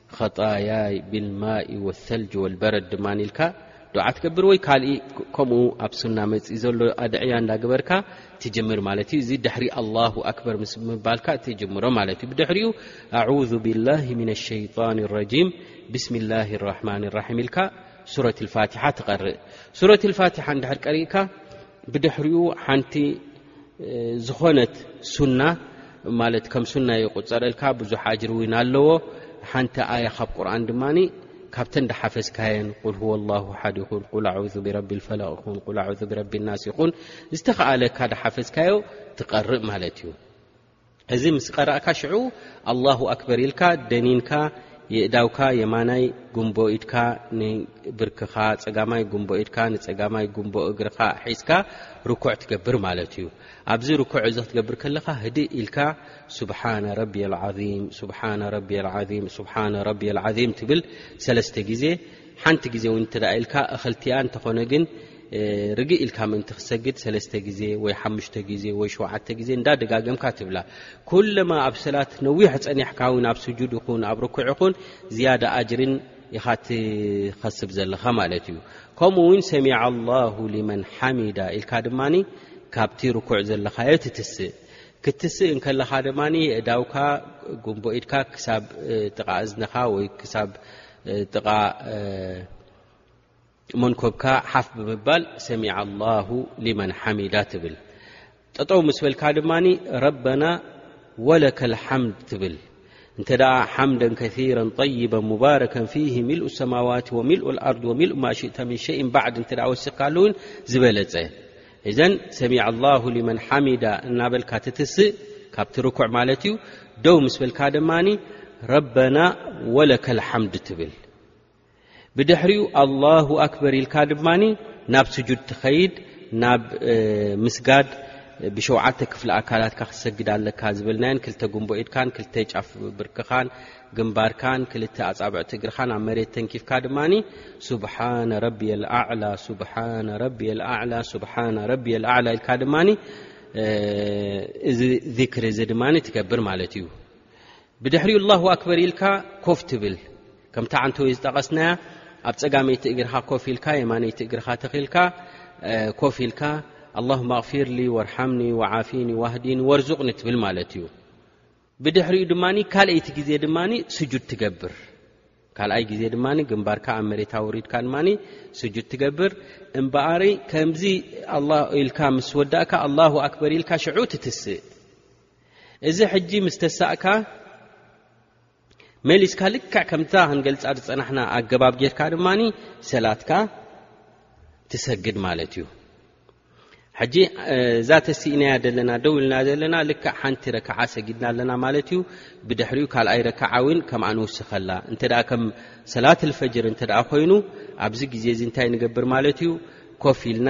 ኸጣያይ ብልማኢ ወሰልጅ ወልበረድ ድማ ኢልካ ዱዓ ትገብር ወይ ካልእ ከምኡ ኣብ ሱና መፅ ዘሎ ኣድዕያ እዳግበርካ ትጅምር ማለት እዩ እዚ ድሕሪ ኣላሁ ኣክበር ምስ ምባልካ ትጅምሮ ማለት እዩ ብድሕሪኡ ኣዙ ብላ ምን ሸይጣን ረጂም ብስሚ ላ ራሕማን ራሒም ኢልካ ሱረት ልፋትሓ ትቐርእ ሱረት ልፋትሓ ንድሕር ቀሪእካ ብድሕሪኡ ሓንቲ ዝኾነት ሱና ማለት ከም ሱና ይቁፀረልካ ብዙሕ ኣጅር እውን ኣለዎ ሓንቲ ኣያ ካብ ቁርን ድማ ካብተን ዳሓፈዝካየን ቁል ሁ ላሁ ሓድ ይኹን ቁል ኣዙ ብረቢ ልፈለቕ ይኹን ቁል ኣዙ ብረቢ ናስ ይኹን ዝተኸኣለካ ዳሓፈዝካዮ ትቐርእ ማለት እዩ እዚ ምስ ቀራእካ ሽዑ ኣላሁ ኣክበር ኢልካ ደኒንካ የእዳውካ የማናይ ጉንቦ ኢድካ ንብርክኻ ፀጋማይ ጉንቦ ኢድካ ንፀጋማይ ጉንቦ እግርኻ ሒዝካ ርኩዕ ትገብር ማለት እዩ ኣብዚ ርኩዕ እዚ ክትገብር ከለኻ ህድእ ኢልካ ስብሓነ ረቢ ዓም ስብሓነ ረቢ ዓም ስብሓነ ረቢ ዓም ትብል ሰለስተ ግዜ ሓንቲ ግዜ እውን እተ ኢልካ እኸልቲኣ እንተኾነ ግን ርግእ ኢልካ ምእንቲ ክሰግድ ሰለስተ ግዜ ወይ ሓሙሽተ ግዜ ወይ ሸውዓተ ግዜ እንዳ ደጋገምካ ትብላ ኩለማ ኣብ ሰላት ነዊሕ ጸኒሕካ ውን ኣብ ስጁድ ይኹን ኣብ ርኩዕ ይኹን ዝያዳ ኣጅሪን ኢኻ ትኸስብ ዘለኻ ማለት እዩ ከምኡ ውን ሰሚዓ ላሁ ሊመን ሓሚዳ ኢልካ ድማ ካብቲ ርኩዕ ዘለኻዮ ትትስእ ክትስእ እንከለኻ ድማ የእዳውካ ጉንቦ ኢድካ ክሳብ ጥቓ እዝነኻ ወይ ክሳብ ጥቓ መንኮብካ ሓፍ ብምባል ሰሚዐ ኣላሁ ሊመን ሓሚዳ ትብል ጠጠው ምስ በልካ ድማ ረበና ወለከ ልሓምድ ትብል እንተ ሓምደን ከራ طይበ ሙባረከን ፊ ሚልኡ ሰማዋት ወሚልኡ ኣርድ ወሚልኡ ማሽእተ ምን ሸይ ባዕድ እተ ወሲካ ኣሉ ውን ዝበለፀ እዘን ሰሚ ላሁ ሊመን ሓሚዳ እናበልካ ትትስእ ካብቲ ርኩዕ ማለት እዩ ደው ምስ በልካ ድማ ረበና ወለከ ልሓምድ ትብል ብድሕሪኡ ኣላሁ ኣክበር ኢልካ ድማ ናብ ስጁድ ትኸይድ ናብ ምስጋድ ብሸውዓተ ክፍሊ ኣካላትካ ክትሰግድ ኣለካ ዝበልናየን ክልተ ጉንቦ ኢድካን ክልተ ጫፍ ብርክኻን ግንባርካን ክልተ ኣጻብዕቲ እግርኻን ኣብ መሬት ተንኪፍካ ድማ ስብሓነ ረቢ ኣላ ስብሓነ ረቢ ኣላ ስብሓነ ረቢ ኣላ ኢልካ ድማ እዚ ዚክሪ እዚ ድማ ትገብር ማለት እዩ ብድሕሪኡ ኣላሁ ኣክበር ኢልካ ኮፍ ትብል ከምቲ ዓንተወይ ዝጠቐስናያ ኣብ ፀጋመይቲ እግርኻ ኮፍ ኢልካ የማነይቲ እግርኻ ተኺልካ ኮፍ ኢልካ ኣላሁማ ኣቕፊርሊ ወርሓምኒ ወዓፊኒ ዋህዲኒ ወርዙቕኒ ትብል ማለት እዩ ብድሕሪኡ ድማ ካልኣይቲ ግዜ ድማ ስጁድ ትገብር ካልኣይ ግዜ ድማ ግንባርካ ኣብ መሬታ ውሪድካ ድማ ስጁድ ትገብር እምበኣሪ ከምዚ ኣላ ኢልካ ምስ ወዳእካ ኣላሁ ኣክበር ኢልካ ሽዑ ትትስእ እዚ ሕጂ ምስ ተሳእካ መሊስካ ልክዕ ከምታ ክንገልጻ ዝጸናሕና ኣገባብ ጌርካ ድማ ሰላትካ ትሰግድ ማለት እዩ ሕጂ እዛ ተስእናያ ዘለና ደው ኢልና ዘለና ልክዕ ሓንቲ ረክዓ ሰጊድና ኣለና ማለት እዩ ብድሕሪኡ ካልኣይ ረክዓ እውን ከምኣ ንውስኸላ እንተ ከም ሰላት ልፈጅር እንተ ኮይኑ ኣብዚ ግዜ እዚ እንታይ ንገብር ማለት እዩ ኮፍ ኢልና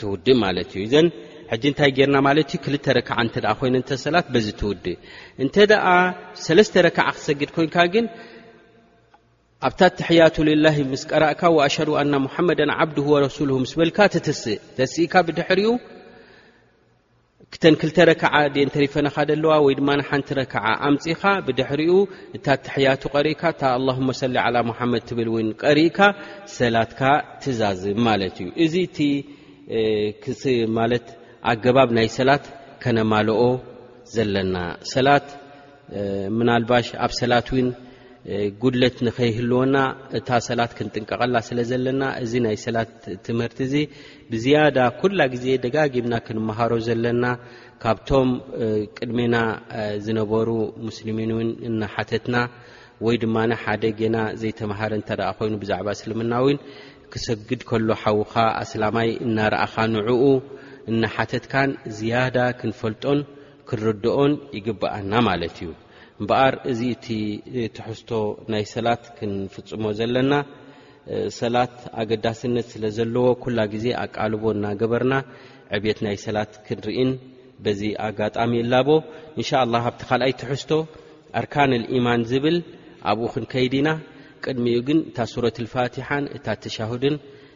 ትውድእ ማለት እዩ ዘን ሕጂ እንታይ ጌርና ማለት እዩ ክልተ ረክዓ እንተ ኮይነ እንተ ሰላት በዚ ትውድእ እንተ ደኣ ሰለስተ ረክዓ ክትሰግድ ኮንካ ግን ኣብታ ትሕያቱ ልላሂ ምስ ቀራእካ ወኣሸዱ ኣና ሙሓመዳን ዓብድሁ ወረሱልሁ ምስ በልካ ትትስእ ተስእካ ብድሕሪኡ ክተን ክልተ ረክዓ ድየን ተሪፈናኻ ዘለዋ ወይ ድማ ሓንቲ ረክዓ ኣምፂኻ ብድሕሪኡ እታ ኣትሕያቱ ቀሪእካ እታ ኣላሁመ ሰሊ ዓላ ሙሓመድ ትብል እውን ቀሪእካ ሰላትካ ትዛዝብ ማለት እዩ እዚ እቲ ክስ ማለት ኣገባብ ናይ ሰላት ከነማልኦ ዘለና ሰላት ምናልባሽ ኣብ ሰላት እውን ጉድለት ንኸይህልወና እታ ሰላት ክንጥንቀቐላ ስለ ዘለና እዚ ናይ ሰላት ትምህርቲ እዚ ብዝያዳ ኩላ ግዜ ደጋጊምና ክንመሃሮ ዘለና ካብቶም ቅድሜና ዝነበሩ ሙስልሚን እውን እናሓተትና ወይ ድማ ሓደ ጌና ዘይተምሃረ እንተ ኮይኑ ብዛዕባ እስልምና እውን ክሰግድ ከሎ ሓውኻ ኣስላማይ እናረኣኻ ንዕኡ እናሓተትካን ዝያዳ ክንፈልጦን ክንርድኦን ይግብኣና ማለት እዩ እምበኣር እዚ እቲ ትሕዝቶ ናይ ሰላት ክንፍጽሞ ዘለና ሰላት ኣገዳስነት ስለ ዘለዎ ኩላ ግዜ ኣቃልቦ እናገበርና ዕብት ናይ ሰላት ክንርኢን በዚ ኣጋጣሚ እላቦ እንሻ ላ ኣብቲ ካልኣይ ትሕዝቶ ኣርካን ልኢማን ዝብል ኣብኡ ክንከይድ ኢና ቅድሚኡ ግን እታ ሱረት ልፋትሓን እታ ተሻሁድን